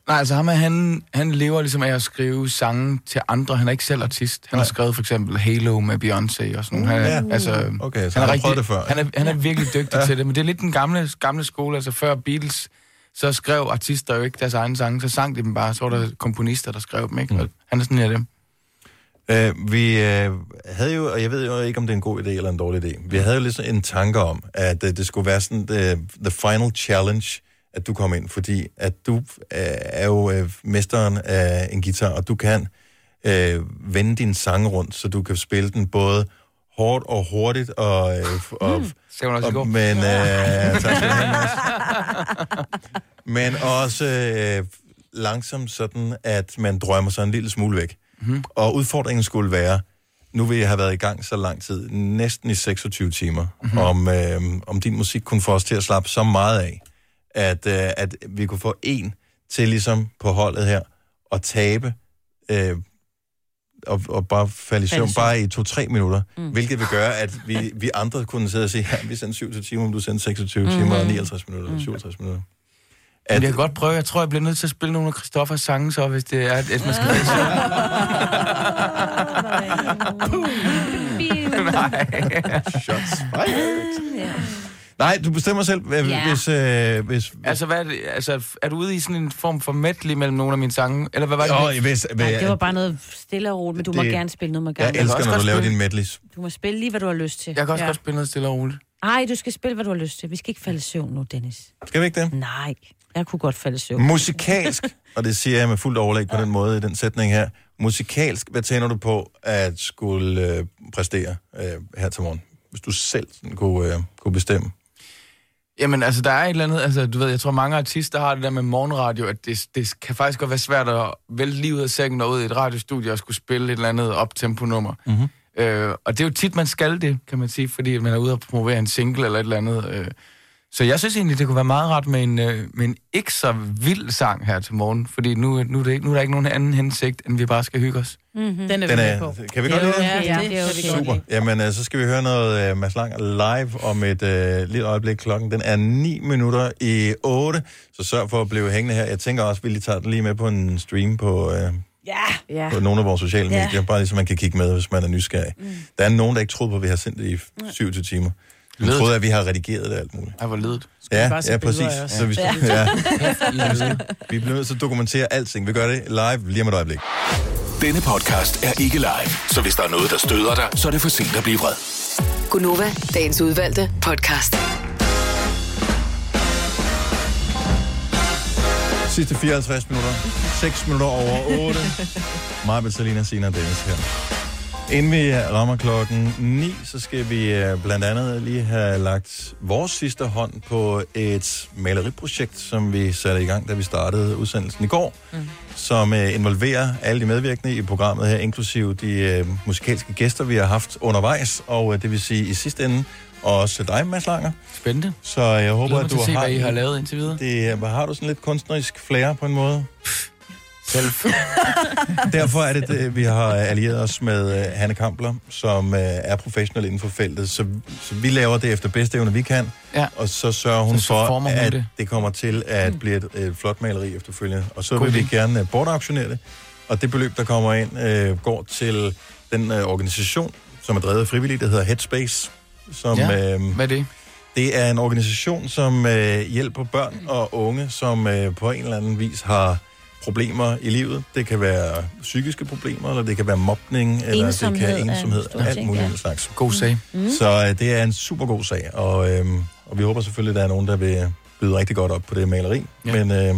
Nej, altså ham, han, han lever ligesom af at skrive sange til andre. Han er ikke selv artist. Han har skrevet for eksempel Halo med Beyoncé og sådan noget. Han, Ja. altså, Okay, så han har prøvet det før, Han er, han er virkelig dygtig ja. til det, men det er lidt den gamle, gamle skole. Altså før Beatles, så skrev artister jo ikke deres egne sange, så sang de dem bare. Så var der komponister, der skrev dem, ikke? Og han er sådan en af dem. Uh, vi uh, havde jo, og jeg ved jo ikke, om det er en god idé eller en dårlig idé, vi havde jo lidt sådan en tanke om, at uh, det skulle være sådan the, the final challenge, at du kom ind, fordi at du uh, er jo uh, mesteren af en guitar, og du kan uh, vende din sang rundt, så du kan spille den både hårdt og hurtigt, og... Uh, og Mm. Skal hun også og, gå? Men, uh, tak skal du have, Mads. *laughs* men også øh, langsomt sådan, at man drømmer sig en lille smule væk. Mm. Og udfordringen skulle være, nu vil jeg have været i gang så lang tid, næsten i 26 timer, mm-hmm. om, øh, om din musik kunne få os til at slappe så meget af, at, øh, at vi kunne få en til ligesom på holdet her og tabe øh, og, og bare falde i søvn, bare i to-tre minutter, Mm. mm. hvilket vil gøre, at vi, vi andre kunne sidde og sige, ja, vi sendte 27 timer, om du sendte 26 mm. Timer og 59 minutter, eller 57 minutter. At... Jeg kan godt prøve. Jeg tror, jeg bliver nødt til at spille nogle af Christoffers sange, så hvis det er, at man skal Nej. Shots fired. Nej, du bestemmer selv, Ja. yeah. hvis, øh, hvis... Altså, hvad er, det, altså, er du ude i sådan en form for medley mellem nogle af mine sange? Eller hvad var det? Jo, hvis, Nej, det var bare noget stille og roligt, men du må Det- gerne spille noget, må Jeg gerne. elsker, når du laver dine medleys. Du må spille lige, hvad du har lyst til. Jeg kan også godt spille noget stille og roligt. Ej, du skal spille, hvad du har lyst til. Vi skal ikke falde i søvn nu, Dennis. Skal vi ikke det? Nej, jeg kunne godt falde i søvn. Musikalsk, *laughs* og det siger jeg med fuldt overlæg på den måde i den sætning her. Musikalsk, hvad tænder du på at skulle øh, præstere øh, her til morgen? Hvis du selv sådan kunne, øh, kunne bestemme. Jamen, altså, der er et eller andet... Altså, du ved, jeg tror, mange artister har det der med morgenradio, at det, det kan faktisk godt være svært at vælge lige ud af sengen og ud i et radiostudie og skulle spille et eller andet optempo-nummer. Mm-hmm. Øh, og det er jo tit, man skal det, kan man sige, fordi man er ude og promovere en single eller et eller andet. Øh. Så jeg synes egentlig, det kunne være meget rart med en, øh, med en ikke så vild sang her til morgen, fordi nu, nu, er det nu er der ikke nogen anden hensigt, end vi bare skal hygge os. Mm-hmm. Den er vi Den med er, på. kan vi godt lide det? Ja, Ja, det, det er Super. Jamen, øh, så skal vi høre noget uh, Mads Lang live om et uh, lille øjeblik. Klokken den er 9 minutter i 8, så sørg for at blive hængende her. Jeg tænker også, at vi lige tager den lige med på en stream på, uh, Ja. ja. på nogle af vores sociale Ja. medier, bare lige så man kan kigge med, hvis man er nysgerrig. Mm. Der er nogen, der ikke troede på, at vi har sendt det i 27 timer. Ledet. troede, at vi har redigeret det alt muligt. Jeg var ledet. Ja, vi bare ja, præcis. Så vi, Ja. ja. ja. vi bliver nødt til at dokumentere alting. Vi gør det live lige om et øjeblik. Denne podcast er ikke live, så hvis der er noget, der støder dig, så er det for sent at blive vred. Gunova, dagens udvalgte podcast. Sidste 54 minutter. 6 minutter over 8. Maja Bettelina, Sina og Dennis her. Inden vi rammer klokken 9, så skal vi øh, blandt andet lige have lagt vores sidste hånd på et maleriprojekt, som vi satte i gang, da vi startede udsendelsen i går, mm. som øh, involverer alle de medvirkende i programmet her, inklusive de øh, musikalske gæster, vi har haft undervejs, og det vil sige i sidste ende også dig, Mads Langer. Spændende. Så jeg håber, at du at se, har... hvad I har lavet indtil videre. Det, har du sådan lidt kunstnerisk flair på en måde? Selv. Derfor er det, det, vi har allieret os med uh, Hanne Kampler, som uh, er professionel inden for feltet. Så, så vi laver det efter bedste evne, vi kan. Ja. Og så sørger hun Så for, hun at det. det. kommer til at blive et, et flot maleri efterfølgende. Og så God vil vi gerne uh, bortauktionere det. Og det beløb, der kommer ind, uh, går til den uh, organisation, som er drevet af frivillige, der hedder Headspace. Som, Ja, øh, Hvad er det? det er en organisation, som øh, hjælper børn og unge, som øh, på en eller anden vis har problemer i livet. Det kan være psykiske problemer, eller det kan være mobning, eller Ensomhed det kan en ensomhed, stor alt muligt ja. slags. God sag. Mm. Så øh, det er en super god sag, og, øh, og vi håber selvfølgelig, at der er nogen, der vil byde rigtig godt op på det maleri. Ja. Men øh,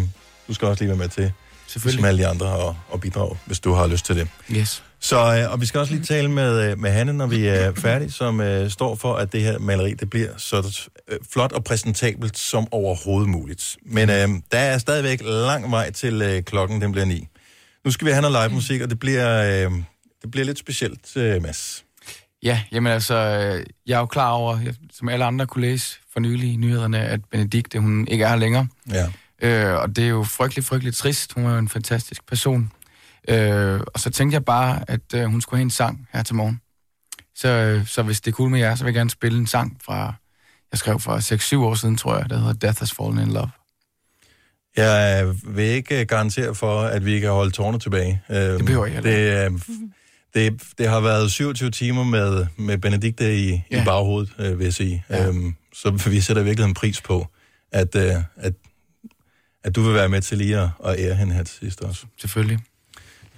du skal også lige være med til, Selvfølgelig. som alle de andre, og, og bidrage, hvis du har lyst til det. Yes. Så, øh, og vi skal også lige tale med, øh, med Hanne, når vi er færdige, som øh, står for, at det her maleri, det bliver så øh, flot og præsentabelt som overhovedet muligt. Men øh, der er stadigvæk lang vej til øh, klokken, den bliver ni. Nu skal vi have noget live musik, og det bliver, øh, det bliver lidt specielt, øh, Mads. Ja, jamen altså, jeg er jo klar over, jeg- som alle andre kunne læse for nylig i nyhederne, at Benedikte, hun ikke er her længere. Ja. Øh, og det er jo frygtelig, frygtelig trist. Hun er jo en fantastisk person. Øh, og så tænkte jeg bare, at øh, hun skulle have en sang her til morgen. Så, øh, så hvis det er cool med jer, så vil jeg gerne spille en sang fra, jeg skrev for 6-7 år siden, tror jeg, der hedder Death Has Fallen in Love. Jeg øh, vil ikke øh, garantere for, at vi kan holde tårne tilbage. Øh, det behøver jeg heller det, øh, det, det har været 27 timer med, med Benedikte i, ja. I baghovedet, øh, vil jeg sige. Ja. Øhm, så vi sætter virkelig en pris på, at, øh, at, at du vil være med til lige at, at ære hende her til sidst også. Selvfølgelig.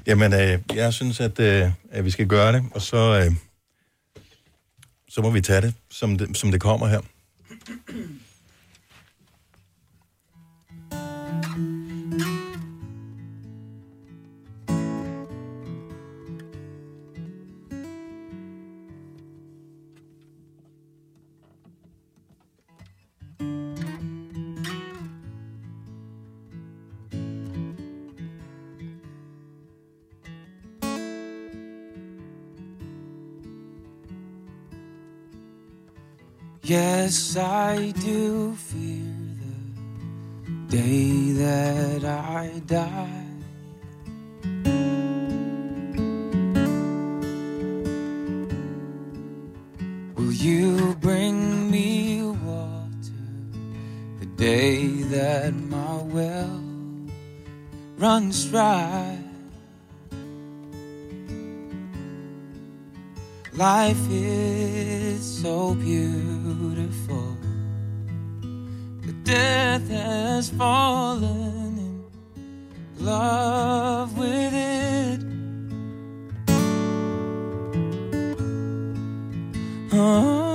Jamen, øh, jeg synes, at, øh, at vi skal gøre det, og så, øh, så må vi tage det, som det, som det kommer her. Yes, I do fear the day that I die. Will you bring me water the day that my well runs dry? Life is so beautiful, but death has fallen in love with it. Silence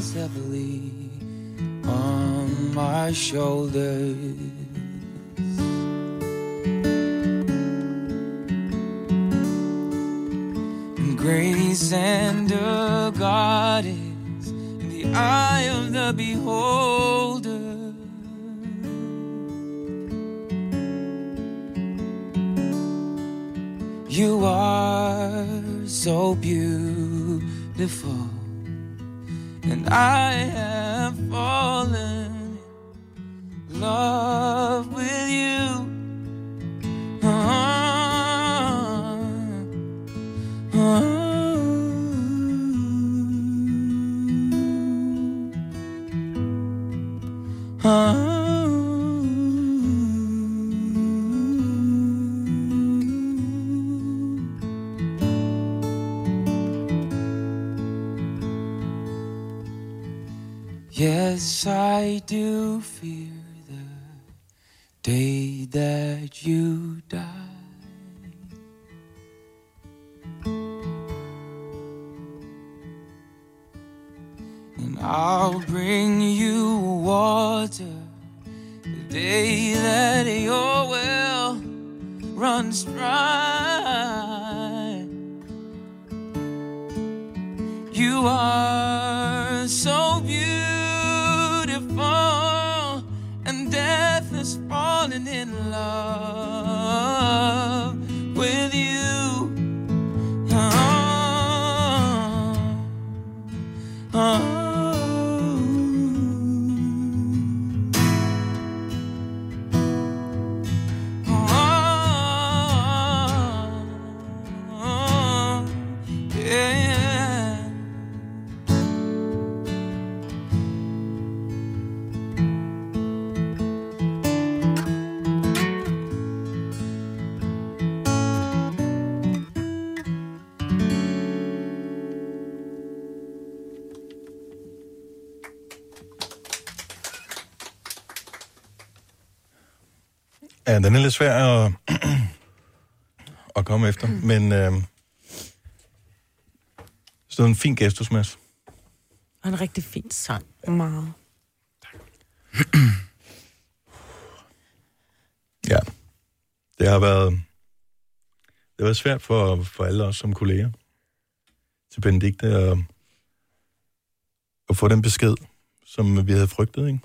falls heavily on my shoulders. Grace and a goddess in the eye of the beholder. You are so beautiful, I have fallen in love with you. I do men øh, så er en fin gestus, Mads. Og en rigtig fin sang. Meget. Ja. Det har været, det har været svært for, for alle os som kolleger til Benedikte at, at få den besked, som vi havde frygtet, ikke?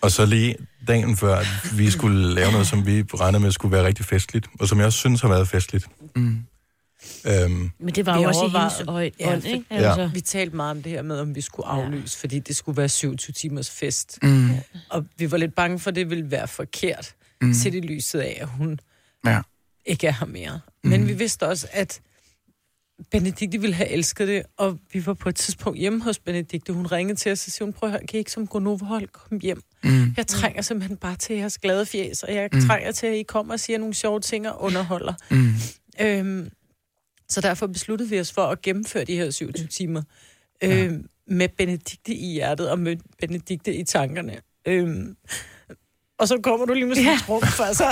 Og så lige dagen før, at vi skulle lave noget, som vi regnede med skulle være rigtig festligt, og som jeg også synes har været festligt. Mm. Øhm, Men det var Vi jo også i hendes øje, Ja, ikke? Ja. Altså. Vi talte meget om det her med, om vi skulle aflyse, ja. fordi det skulle være 27 timers fest. Mm. Og vi var lidt bange for, at det ville være forkert, Mm. mm. set i lyset af, at hun Ja. ikke er her mere. Men vi vidste også, at Benedikte ville have elsket det, og vi var på et tidspunkt hjemme hos Benedikte. Hun ringede til os og sagde, hun, prøv at høre, kan I ikke som Gonova-hold komme hjem? Mm. Jeg trænger simpelthen bare til jeres glade fjes, og jeg Mm. trænger til, at I kommer og siger nogle sjove ting og underholder. Mm. Øhm, så derfor besluttede vi os for at gennemføre de her 27 timer øhm, med Benedikte i hjertet og med Benedikte i tankerne. Øhm, og så kommer du lige med sådan en trum for så.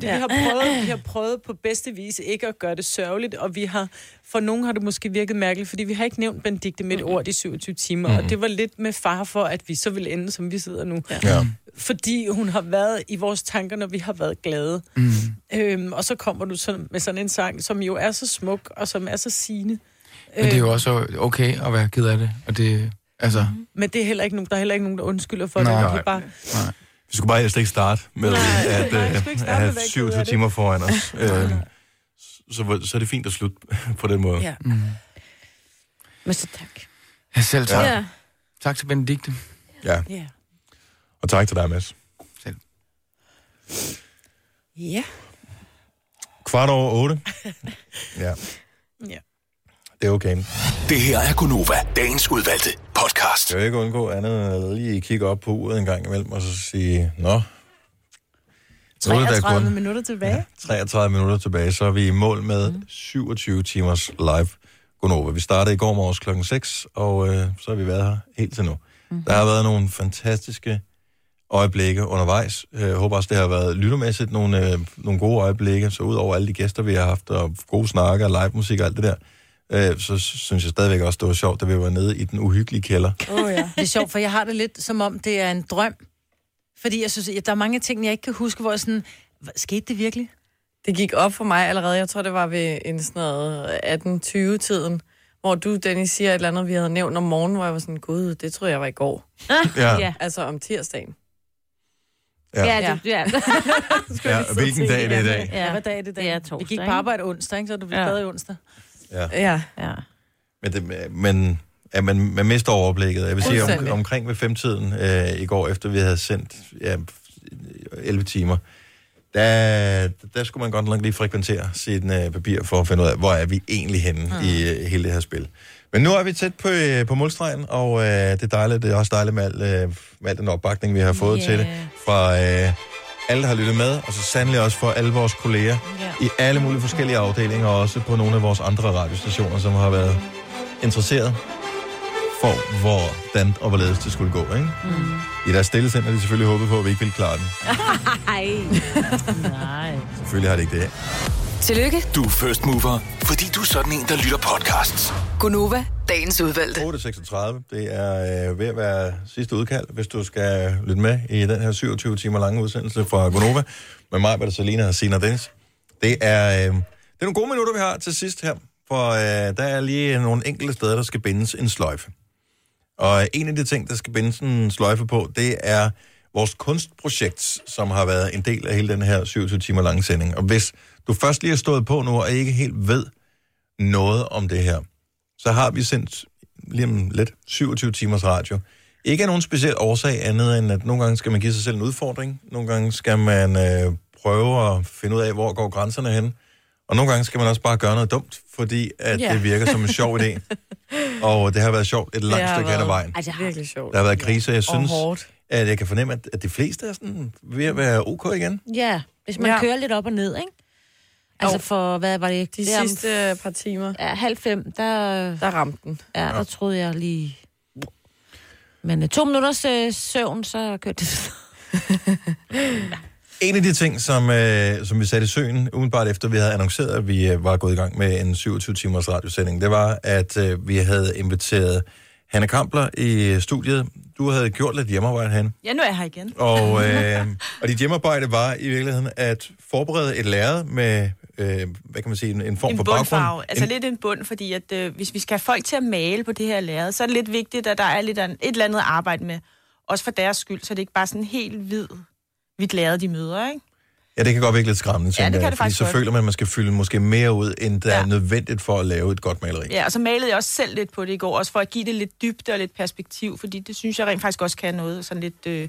Fordi ja. vi, har prøvet, vi har prøvet på bedste vis ikke at gøre det sørgeligt, og vi har, for nogen har det måske virket mærkeligt, fordi vi har ikke nævnt Benedikte med et ord de 27 timer, Mhm. og det var lidt med far for, at vi så ville ende, som vi sidder nu. Ja. Fordi hun har været i vores tanker, når vi har været glade. Mm. Øhm, og så kommer du så med sådan en sang, som jo er så smuk, og som er så sigende. Men det er jo også okay at være ked af det. Og det, altså, Men det er heller ikke nogen, der er heller ikke nogen, der undskylder for Nej. det. Det er bare, nej. Vi skulle bare helst ikke starte med Nej, at, nej, vi øh, at have med at være ked 27 af det. timer foran os. Øh, så, så er det fint at slutte på den måde. ja. Mm. Men så tak. Ja, selv tak. Ja. Tak til Benedikte. Ja. Ja. Og tak til dig, Mads. Ja. Kvart over otte. *laughs* Ja. Ja. Det er okay. Det her er Gunova, dagens udvalgte podcast. Jeg vil ikke undgå andet end at lige kigge op på uret en gang imellem, og så sige, nå, nu er det da 33 kun minutter tilbage. 33 minutter tilbage, så er vi i mål med 27 timers live Gonova. Vi startede i går morges klokken 6, og øh, så har vi været her helt til nu. Mm-hmm. Der har været nogle fantastiske øjeblikke undervejs. Jeg håber også, det har været lyttermæssigt nogle, øh, nogle gode øjeblikke, så ud over alle de gæster, vi har haft, og gode snakker, og live musik og alt det der, øh, så synes jeg stadigvæk også, det var sjovt, da vi var nede i den uhyggelige kælder. Oh, ja. Det er sjovt, for jeg har det lidt som om, det er en drøm. Fordi jeg synes, at der er mange ting, jeg ikke kan huske, hvor jeg sådan, "Hva- skete det virkelig? Det gik op for mig allerede, jeg tror, det var ved en sådan noget 18-20-tiden, hvor du, Dennis, siger et eller andet, vi havde nævnt om morgenen, hvor jeg var sådan, gud, det tror jeg var i går. *laughs* Ja. Ja. Altså om tirsdagen. Ja. Ja, det, ja. *laughs* Ja, og hvilken dag er det i dag? Ja, hvad dag er det i dag? Det er Vi torsdag, gik på arbejde onsdag, ikke? så det blev Ja. stadig onsdag. Ja. Ja. ja. Men, det, men ja, man, man mister overblikket. Jeg vil sige, om, omkring ved femtiden øh, i går, efter vi havde sendt ja, 11 timer, der, der skulle man godt nok lige frekventere sit øh, papir for at finde ud af, hvor er vi egentlig henne mm. i øh, hele det her spil. Men nu er vi tæt på, øh, på målstregen, og øh, det er dejligt. Det er også dejligt med al, øh, med al den opbakning, vi har fået Yeah. til det fra øh, alle, der har lyttet med, og så sandelig også for alle vores kolleger Ja. i alle mulige forskellige afdelinger, og også på nogle af vores andre radiostationer, som har været interesseret. for, hvordan og hvorledes det skulle gå, ikke? Mm. I deres stille sind har de selvfølgelig håbet på, at vi ikke ville klare den. *laughs* Nej. Nej. Selvfølgelig har det ikke det. Tillykke, Du er first mover, fordi du er sådan en, der lytter podcasts. Gunova, dagens udvalgte. 8.36, det er øh, ved at være sidste udkald, hvis du skal lytte med i den her 27 timer lange udsendelse fra Gonova med mig, Berta Salina og Sina Dennis. Det er, øh, det er nogle gode minutter, vi har til sidst her, for øh, der er lige nogle enkelte steder, der skal bindes en sløjfe. Og en af de ting, der skal bindes en sløjfe på, det er vores kunstprojekt, som har været en del af hele den her 27 timer lange sending. Og hvis du først lige har stået på nu, og ikke helt ved noget om det her, så har vi sendt lige om lidt 27 timers radio. Ikke af nogen speciel årsag andet end, at nogle gange skal man give sig selv en udfordring. Nogle gange skal man øh, prøve at finde ud af, hvor går grænserne hen. Og nogle gange skal man også bare gøre noget dumt, fordi at Ja. det virker som en sjov idé. *laughs* Og det har været sjovt et langt stykke hen ad vejen. Ej, det er virkelig sjovt. Der har været krise, jeg synes, at jeg kan fornemme, at, at de fleste er sådan ved at være ok igen. Ja, hvis man ja. kører lidt op og ned, ikke? Altså for, hvad var det? De det om- sidste par timer. Ja, halv fem, der... Der ramte den. Ja, der troede jeg lige... Men uh, to minutters uh, søvn, så kørte det. *laughs* En af de ting, som, øh, som vi satte i søen, umiddelbart efter vi havde annonceret, at vi øh, var gået i gang med en 27-timers radiosending, det var, at øh, vi havde inviteret Hanne Kampler i studiet. Du havde gjort lidt hjemmearbejde, Hanne. Ja, nu er jeg her igen. Og, *laughs* øh, og dit hjemmearbejde var i virkeligheden at forberede et lærred med, øh, hvad kan man sige, en, en form en for bundfarve. baggrund. Altså en, lidt en bund, fordi at, øh, hvis vi skal have folk til at male på det her lærred, så er det lidt vigtigt, at der er lidt, an- et eller andet arbejde med. Også for deres skyld, så det ikke bare sådan helt hvid, hvidt lærred, de møder, ikke? Ja, det kan godt virke lidt skræmmende, Ja, det kan jeg, det fordi så godt. føler man, at man skal fylde måske mere ud, end der ja. er nødvendigt for at lave et godt maleri. Ja, og så malede jeg også selv lidt på det i går, også for at give det lidt dybde og lidt perspektiv, fordi det synes jeg rent faktisk også kan noget, sådan lidt, øh,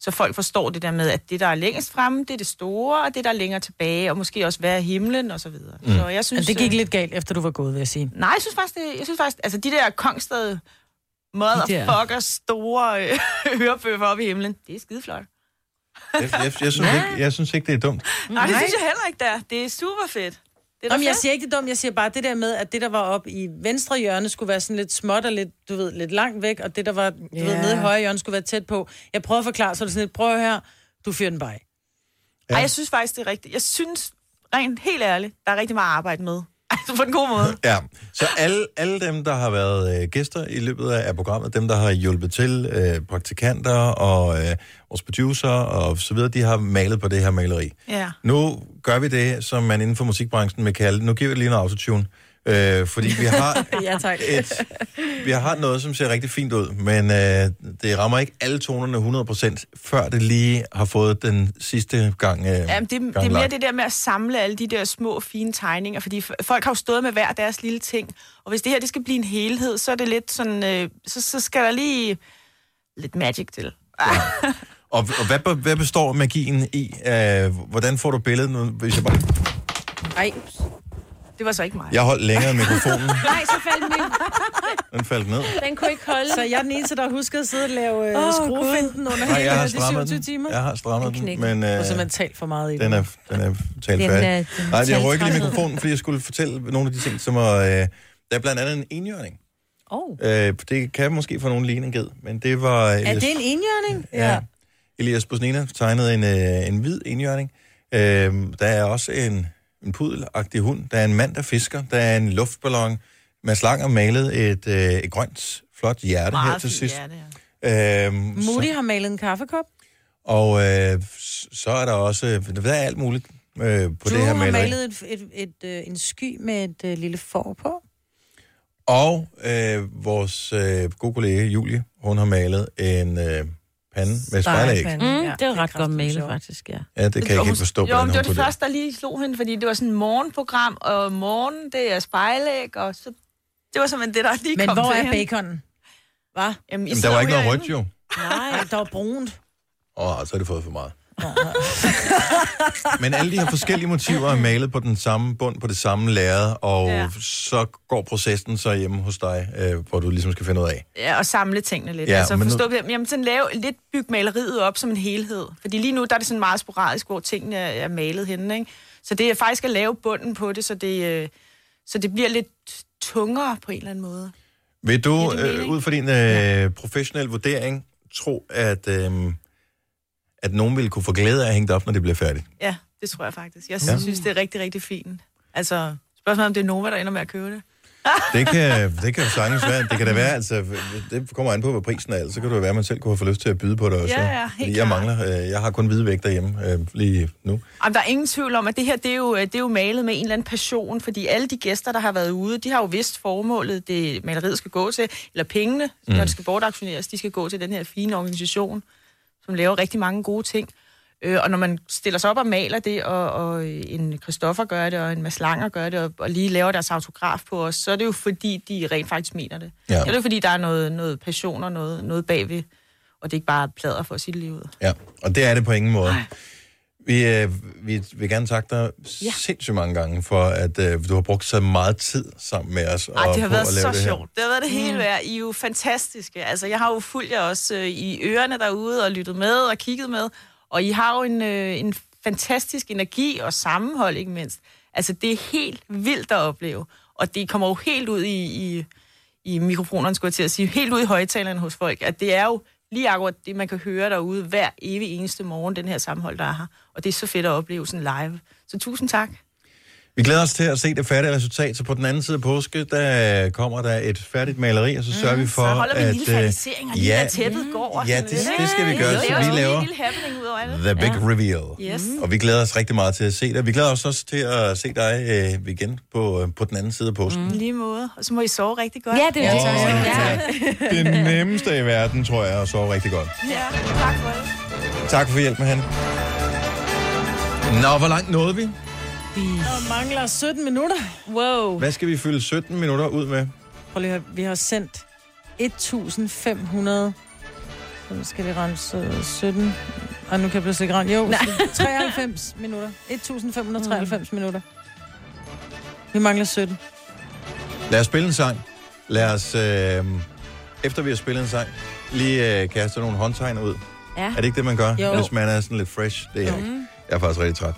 så folk forstår det der med, at det, der er længst fremme, det er det store, og det, der er længere tilbage, og måske også være himlen, og så videre. Mm. Så jeg synes, Men det gik øh, lidt galt, efter du var gået, vil jeg sige. Nej, jeg synes faktisk, det, jeg synes faktisk altså de der Kongsted motherfucker store øh, *laughs* hørebøffer oppe i himlen, det er skideflot. Jeg, jeg, jeg, synes *laughs* ikke, jeg synes ikke, det er dumt. Nej, det synes jeg heller ikke, der. Det er super fedt. Det er Jamen, jeg siger ikke det dumt, jeg siger bare det der med, at det, der var op i venstre hjørne, skulle være sådan lidt småt og lidt, du ved, lidt langt væk, og det, der var, du Ja. ved, nede i højre hjørne, skulle være tæt på. Jeg prøver at forklare, så er det sådan lidt, prøv her, du fyrer den bare. Ja. Ej, jeg synes faktisk, det er rigtigt. Jeg synes, rent helt ærligt, der er rigtig meget at arbejde med. På en god måde. Ja, så alle, alle dem, der har været øh, gæster i løbet af, af programmet, dem, der har hjulpet til, øh, praktikanter og øh, vores producer og så videre, de har malet på det her maleri. Ja. Nu gør vi det, som man inden for musikbranchen vil kalde, nu giver vi det lige noget autotune, øh, fordi vi har, *laughs* ja, tak. et, vi har noget, som ser rigtig fint ud, men øh, det rammer ikke alle tonerne 100%, før det lige har fået den sidste gang øh, Jamen, det, det er mere det der med at samle alle de der små, fine tegninger, fordi folk har jo stået med hver deres lille ting, og hvis det her det skal blive en helhed, så er det lidt sådan, øh, så, så skal der lige lidt magic til. Og, og hvad, hvad består magien i? Øh, hvordan får du billedet nu? Hvis jeg, bare, Ej. Det var så ikke mig. jeg holdt længere mikrofonen, *laughs* Nej, så faldt den den faldt ned. Den kunne ikke holde. Så jeg er den eneste, der husker at sidde og lave øh, oh, skruefinden under Nej, hele jeg har de strammet 27 den. timer. Jeg har strammet den, knækket. men Du har øh, simpelthen talt for meget i den er, den er talt Den færdig. er- den Nej, jeg rykker lige mikrofonen, fordi jeg skulle fortælle nogle af de ting, som er... Øh, der er blandt andet en enhjørning. Oh. Øh, det kan måske få nogen ligne en ged, men det var... Er det en enhjørning? Ja. Elias Bosnina tegnede en, øh, en hvid enhjørning. Øh, der er også en, en pudelagtig hund. Der er en mand, der fisker. Der er en luftballon. Mads Langer malede et, øh, et grønt, flot hjerte her Meget til fint sidst. hjerte, Øhm, Moody har malet en kaffekop. og øh, så er der også... Der er alt muligt øh, på Du det her har maleri. malet et, et, et, et, en sky med et øh, lille får på. Og øh, vores øh, gode kollega Julie, hun har malet en øh, pande med spejlæg. Mm, det er ret godt malet, faktisk, ja. Ja, det kan jeg ikke helt forstå, Jo, men det var det første, der lige slog hende, fordi det var sådan et morgenprogram, og morgen, det er spejlæg, og så... Det var simpelthen det, der lige Men kom hvor til er baconen? Hvad? Jamen, Jamen, der var ikke noget rødt, jo. Nej, der var brunt. Åh, så har det fået for meget. *laughs* Men alle de her forskellige motiver er malet på den samme bund, på det samme lærred, og Ja. ja. så går processen så hjemme hos dig, øh, hvor du ligesom skal finde ud af. Ja, og samle tingene lidt. Ja, Ja, altså men forstå, nu... jamen, sådan lave lidt bygge maleriet op som en helhed. Fordi lige nu, der er det sådan meget sporadisk, hvor tingene er er malet henne, ikke? Så det er faktisk at lave bunden på det, så det, øh, så det bliver lidt tungere på en eller anden måde. Vil du, øh, ud fra din øh, professionelle vurdering, tro, at, øh, at nogen ville kunne få glæde af at hænge det op, når det bliver færdigt? Ja, det tror jeg faktisk. Jeg Ja. synes, det er rigtig, rigtig fint. Altså, spørgsmålet om det er Nova, der ender med at købe det. *laughs* Det kan, det kan jo sagtens være. Det kan da være, altså, det kommer an på, hvad prisen er. Så kan det jo være, at man selv kunne få lyst til at byde på det også. Ja, ja, helt jeg mangler, øh, jeg har kun hvide væg derhjemme øh, lige nu. Jamen, der er ingen tvivl om, at det her det er, jo, det er jo malet med en eller anden passion, fordi alle de gæster, der har været ude, de har jo vidst formålet, det maleriet skal gå til, eller pengene, mm. når det skal bortaktioneres, de skal gå til den her fine organisation, som laver rigtig mange gode ting. Øh, og når man stiller sig op og maler det, og, og en Christoffer gør det, og en Mads Langer gør det, og, og lige laver deres autograf på os, så er det jo fordi, de rent faktisk mener det. Ja. Så er det jo fordi, der er noget, noget passion og noget, noget bagved, og det er ikke bare plader for sit liv. Ja, og det er det på ingen måde. Vi, øh, vi vil gerne takke dig ja. sindssygt mange gange for, at øh, du har brugt så meget tid sammen med os. Ej, det har været at lave så det sjovt. Det har været det hele værd. I er jo fantastiske. Altså, jeg har jo fulgt jer også øh, i ørerne derude og lyttet med og kigget med. Og I har jo en, øh, en fantastisk energi og sammenhold, ikke mindst. Altså, det er helt vildt at opleve. Og det kommer jo helt ud i, i, i mikrofonerne, skulle jeg til at sige, helt ud i højtalerne hos folk, at det er jo lige akkurat det, man kan høre derude hver evig eneste morgen, den her sammenhold, der er her. Og det er så fedt at opleve sådan live. Så tusind tak. Vi glæder os til at se det færdige resultat, så på den anden side af påske, der kommer der et færdigt maleri, og så sørger vi for, Mm, Så holder vi en at... lille øh, fernisering, og lige ja, ja, tæppet går. og ja, det- det skal vi gøre, så vi laver en lille happening ud over det. The Big Reveal. Yes. Og vi glæder os rigtig meget til at se det. Vi glæder os også til at se dig øh, igen på, øh, på den anden side af påsken. Mm. Lige måde. Og så må I sove rigtig godt. Ja, det er Åh, det. Det nemmeste i verden, tror jeg, at sove rigtig godt. Ja, tak for det. Tak for hjælpen, Hanne. Nå, hvor langt nåede vi? Der mangler 17 minutter. Wow. Hvad skal vi fylde 17 minutter ud med? Prøv lige at høre, vi har sendt 1500... Så skal vi rense øh, 17... Ej, nu kan jeg pludselig ikke. Jo, 93 *laughs* minutter. 1593 minutter. Vi mangler 17. Lad os spille en sang. Lad os, øh, efter vi har spillet en sang, lige øh, kaste nogle håndtegn ud. Ja. Er det ikke det, man gør, Jo. hvis man er sådan lidt fresh? Det er jeg ikke. Jeg er faktisk rigtig træt.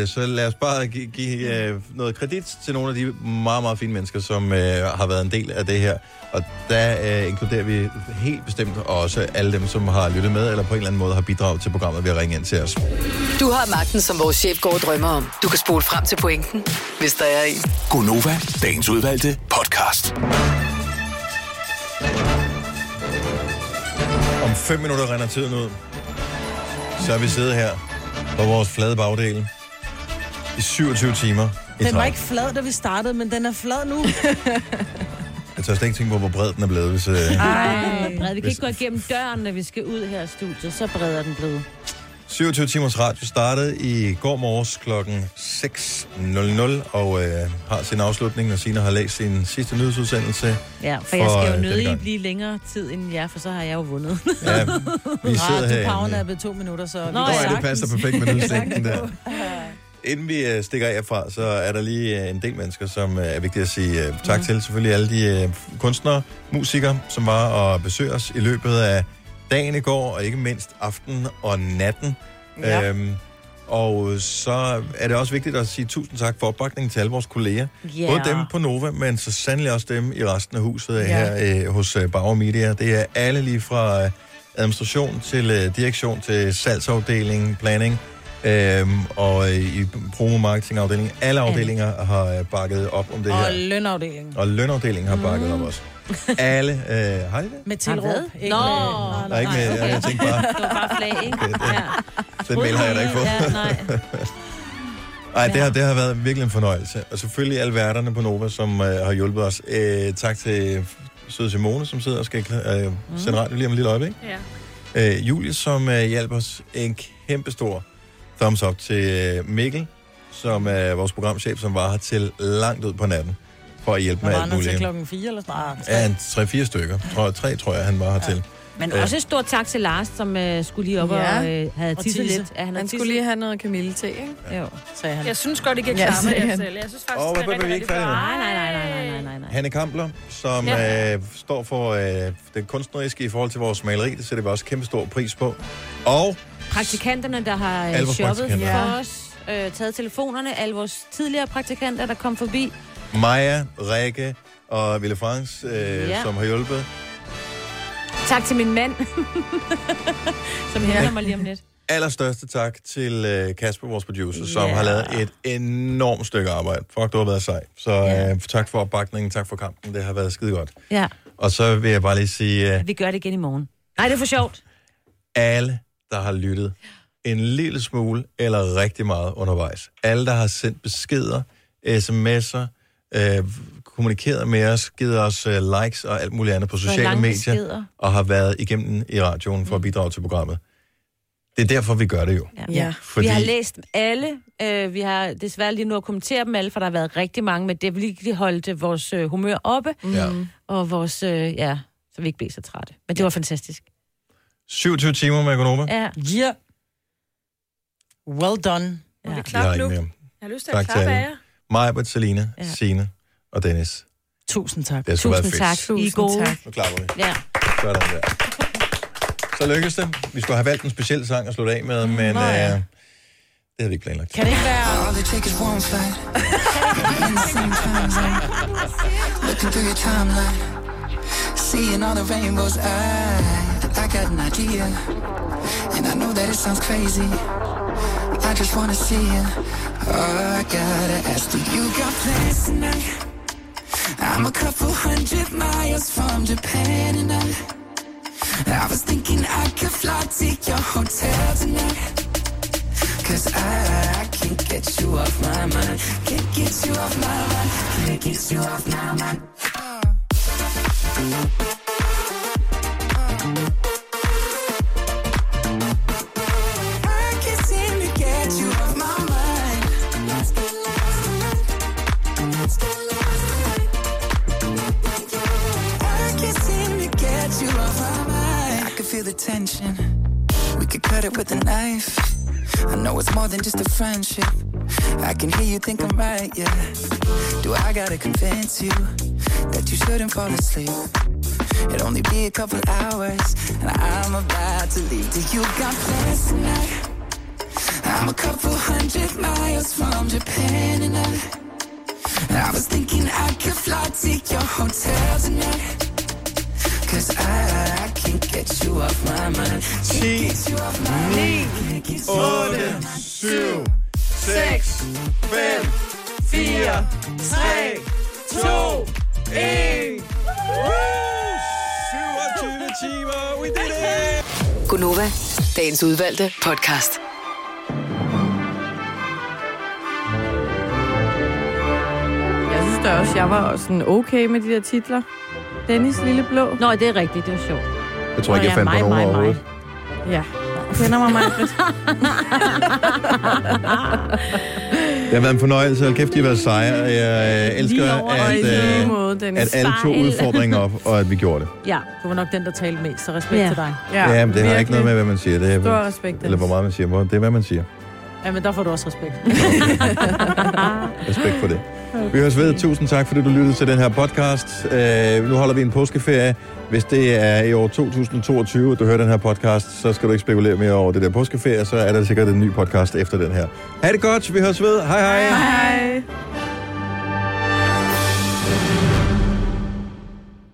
Øh, så lad os bare give, give øh, noget kredit til nogle af de meget, meget fine mennesker, som øh, har været en del af det her. Og der øh, inkluderer vi helt bestemt også alle dem, som har lyttet med, eller på en eller anden måde har bidraget til programmet ved at ringe ind til os. Du har magten, som vores chef går og drømmer om. Du kan spole frem til pointen, hvis der er en. Gonova, dagens udvalgte podcast. Om fem minutter render tiden ud. Så er vi siddet her på vores flade bagdel i 27 timer. i Den var ikke flad, da vi startede, men den er flad nu. *laughs* Jeg tør slet ikke tænke på, hvor bred den er blevet, hvis... Øh... Ej, bred. Vi kan Hvis- ikke gå igennem døren, når vi skal ud her i studiet. Så bred er den blevet. 27 timers radio startede i går morges kl. 6.00 og øh, har sin afslutning, og Sina har læst sin sidste nyhedsudsendelse. Ja, for, for jeg skal øh, jo denne nødig blive længere tid end jer, for så har jeg jo vundet. Ja, vi sidder du herinde. powernappede to minutter, så... vi Nå, kan ja, det passer perfekt med *laughs* nyhedslængden der. Inden vi øh, stikker af fra, så er der lige øh, en del mennesker, som øh, er vigtigt at sige øh, tak til. Selvfølgelig alle de øh, kunstnere, musikere, som var og besøgte os i løbet af dagen i går, og ikke mindst aften og natten. Ja. Øhm, og så er det også vigtigt at sige tusind tak for opbakningen til alle vores kolleger. Ja. Både dem på Nova, men så sandelig også dem i resten af huset Ja. her øh, hos øh, Bauer Media. Det er alle lige fra øh, administration til øh, direktion til salgsafdeling, planning øhm, og øh, i promo-marketing-afdelingen. Alle afdelinger har øh, bakket op om det Og her. lønafdelingen. Og lønafdelingen har bakket Mm. op også. Alle, øh, har de det? Med tilråb. hvad? Ikke Nå. med- Nej, ikke med, jeg, jeg tænkte bare, Det var bare flag, ikke? Ja. den mail har jeg da ikke fået. Ja, nej. *laughs* Nej, det har, det har været virkelig en fornøjelse. Og selvfølgelig alle værterne på Nova, som øh, har hjulpet os. Øh, tak til søde Simone, som sidder og skal øh, sende radio lige om et lille øjeblik. Ja. Øh, Julie, som øh, hjælper os en kæmpe stor thumbs up til øh, Mikkel, som er vores programchef, som var her til langt ud på natten for at hjælpe med var alt han til muligt. klokken 4 eller sådan noget? Ja, en tre-fire stykker. Tror, tre, tror jeg, han var her til. Men Øh. også et stort tak til Lars, som øh, skulle lige op Ja. og øh, havde Og tisset tisse. lidt. Ja, Han havde skulle lige have noget Camille til, ikke? Jo. sagde han. Jeg synes godt, I kan Ja, klare jer han. selv. Jeg synes faktisk, Åh, det hvad er rigtig, ikke rigtig flot. Nej, nej, nej, nej, nej, nej, nej. Hanne Kampler, som Ja. øh, står for øh, det kunstneriske i forhold til vores maleri. Det sætter vi også kæmpe stor pris på. Og Praktikanterne, der har øh, Alle shoppet for os, øh, taget telefonerne, alle vores tidligere praktikanter, der kom forbi. Maja, Rikke og Ville France, øh, Ja. ja. som har hjulpet. Tak til min mand, *laughs* som henter mig lige om lidt. Allerstørste tak til øh, Kasper, vores producer, som Ja. har lavet et enormt stykke arbejde. Fuck, du har været sej. Så øh, tak for opbakningen, tak for kampen. Det har været skide godt. Ja, Og så vil jeg bare lige sige, øh, vi gør det igen i morgen. Nej, det er for sjovt. alle, der har lyttet en lille smule eller rigtig meget undervejs. Alle, der har sendt beskeder, sms'er, øh, kommunikeret med os, givet os øh, likes og alt muligt andet på sociale medier, beskeder. og har været igennem i radioen for at bidrage til programmet. Det er derfor, vi gør det jo. Ja. ja. Fordi- Vi har læst alle. Øh, vi har desværre lige nu at kommentere dem alle, for der har været rigtig mange, men det virkelig holdt øh, vores øh, humør oppe. Ja. Og vores, øh, ja, så vi ikke blev så trætte. Men det var fantastisk. 27 timer med Gonova. Ja. Yeah. Well done. Ja. Har klap ikke nu. Jeg har lyst til Tak at til klappe af jer. Majbert, Selina, Ja. Signe og Dennis. Tusind tak. Det Tusind fedt. tak. I er gode. tak. Nu klapper vi. Ja. Sådan der. Så lykkedes det. Vi skulle have valgt en speciel sang at slutte af med, men Nå øh, ja. det havde vi ikke planlagt. Kan det ikke være... Looking *laughs* through your timeline. Seeing all the rainbows. I, I got an idea. And I know that it sounds crazy. I just wanna see you. Oh, I gotta ask, do you got plans tonight? I'm a couple hundred miles from Japan and I, I was thinking I could fly to your hotel tonight. Cause I, I can't get you off my mind. Can't get you off my mind. Can't get you off my mind. Friendship. I can hear you think I'm right, yeah. Do I gotta convince you that you shouldn't fall asleep? It'll only be a couple hours, and I'm about to leave. Do you got plans tonight? I'm a couple hundred miles from Japan, and I, I was thinking I could fly to your hotel tonight. Cause I, I can't get you off my mind. Can't get you off my mind. Can't get you off my timer, we did it! Gunova, dagens udvalgte podcast. Jeg synes da også, jeg var også sådan okay med de der titler. Dennis Lille Blå. Nå, det er rigtigt. Det var sjovt. Jeg tror ikke, jeg ja, fandt på mig, nogen mig, mig. overhovedet. Ja. Du kender mig, Majbrit. *laughs* Det har været en fornøjelse. Hold kæft, de har været seje. Jeg øh, elsker, at, i øh, måde, Dennis. at alle tog Fejl. udfordringen op, og at vi gjorde det. Ja. Du var nok den, der talte mest, så respekt Ja. til dig. Ja, men det har ikke noget med, hvad man siger. Det er, Stor respekt, eller hvor meget man siger. Hvor- Det er, hvad man siger. Ja, men der får du også respekt. *laughs* Respekt for det. Vi høres ved. Tusind tak, fordi du lyttede til den her podcast. Uh, nu holder vi en påskeferie. Hvis det er i år 2022, at du hører den her podcast, så skal du ikke spekulere mere over det der påskeferie. Så er der sikkert en ny podcast efter den her. Ha' det godt. Vi høres ved. Hej hej. Hej.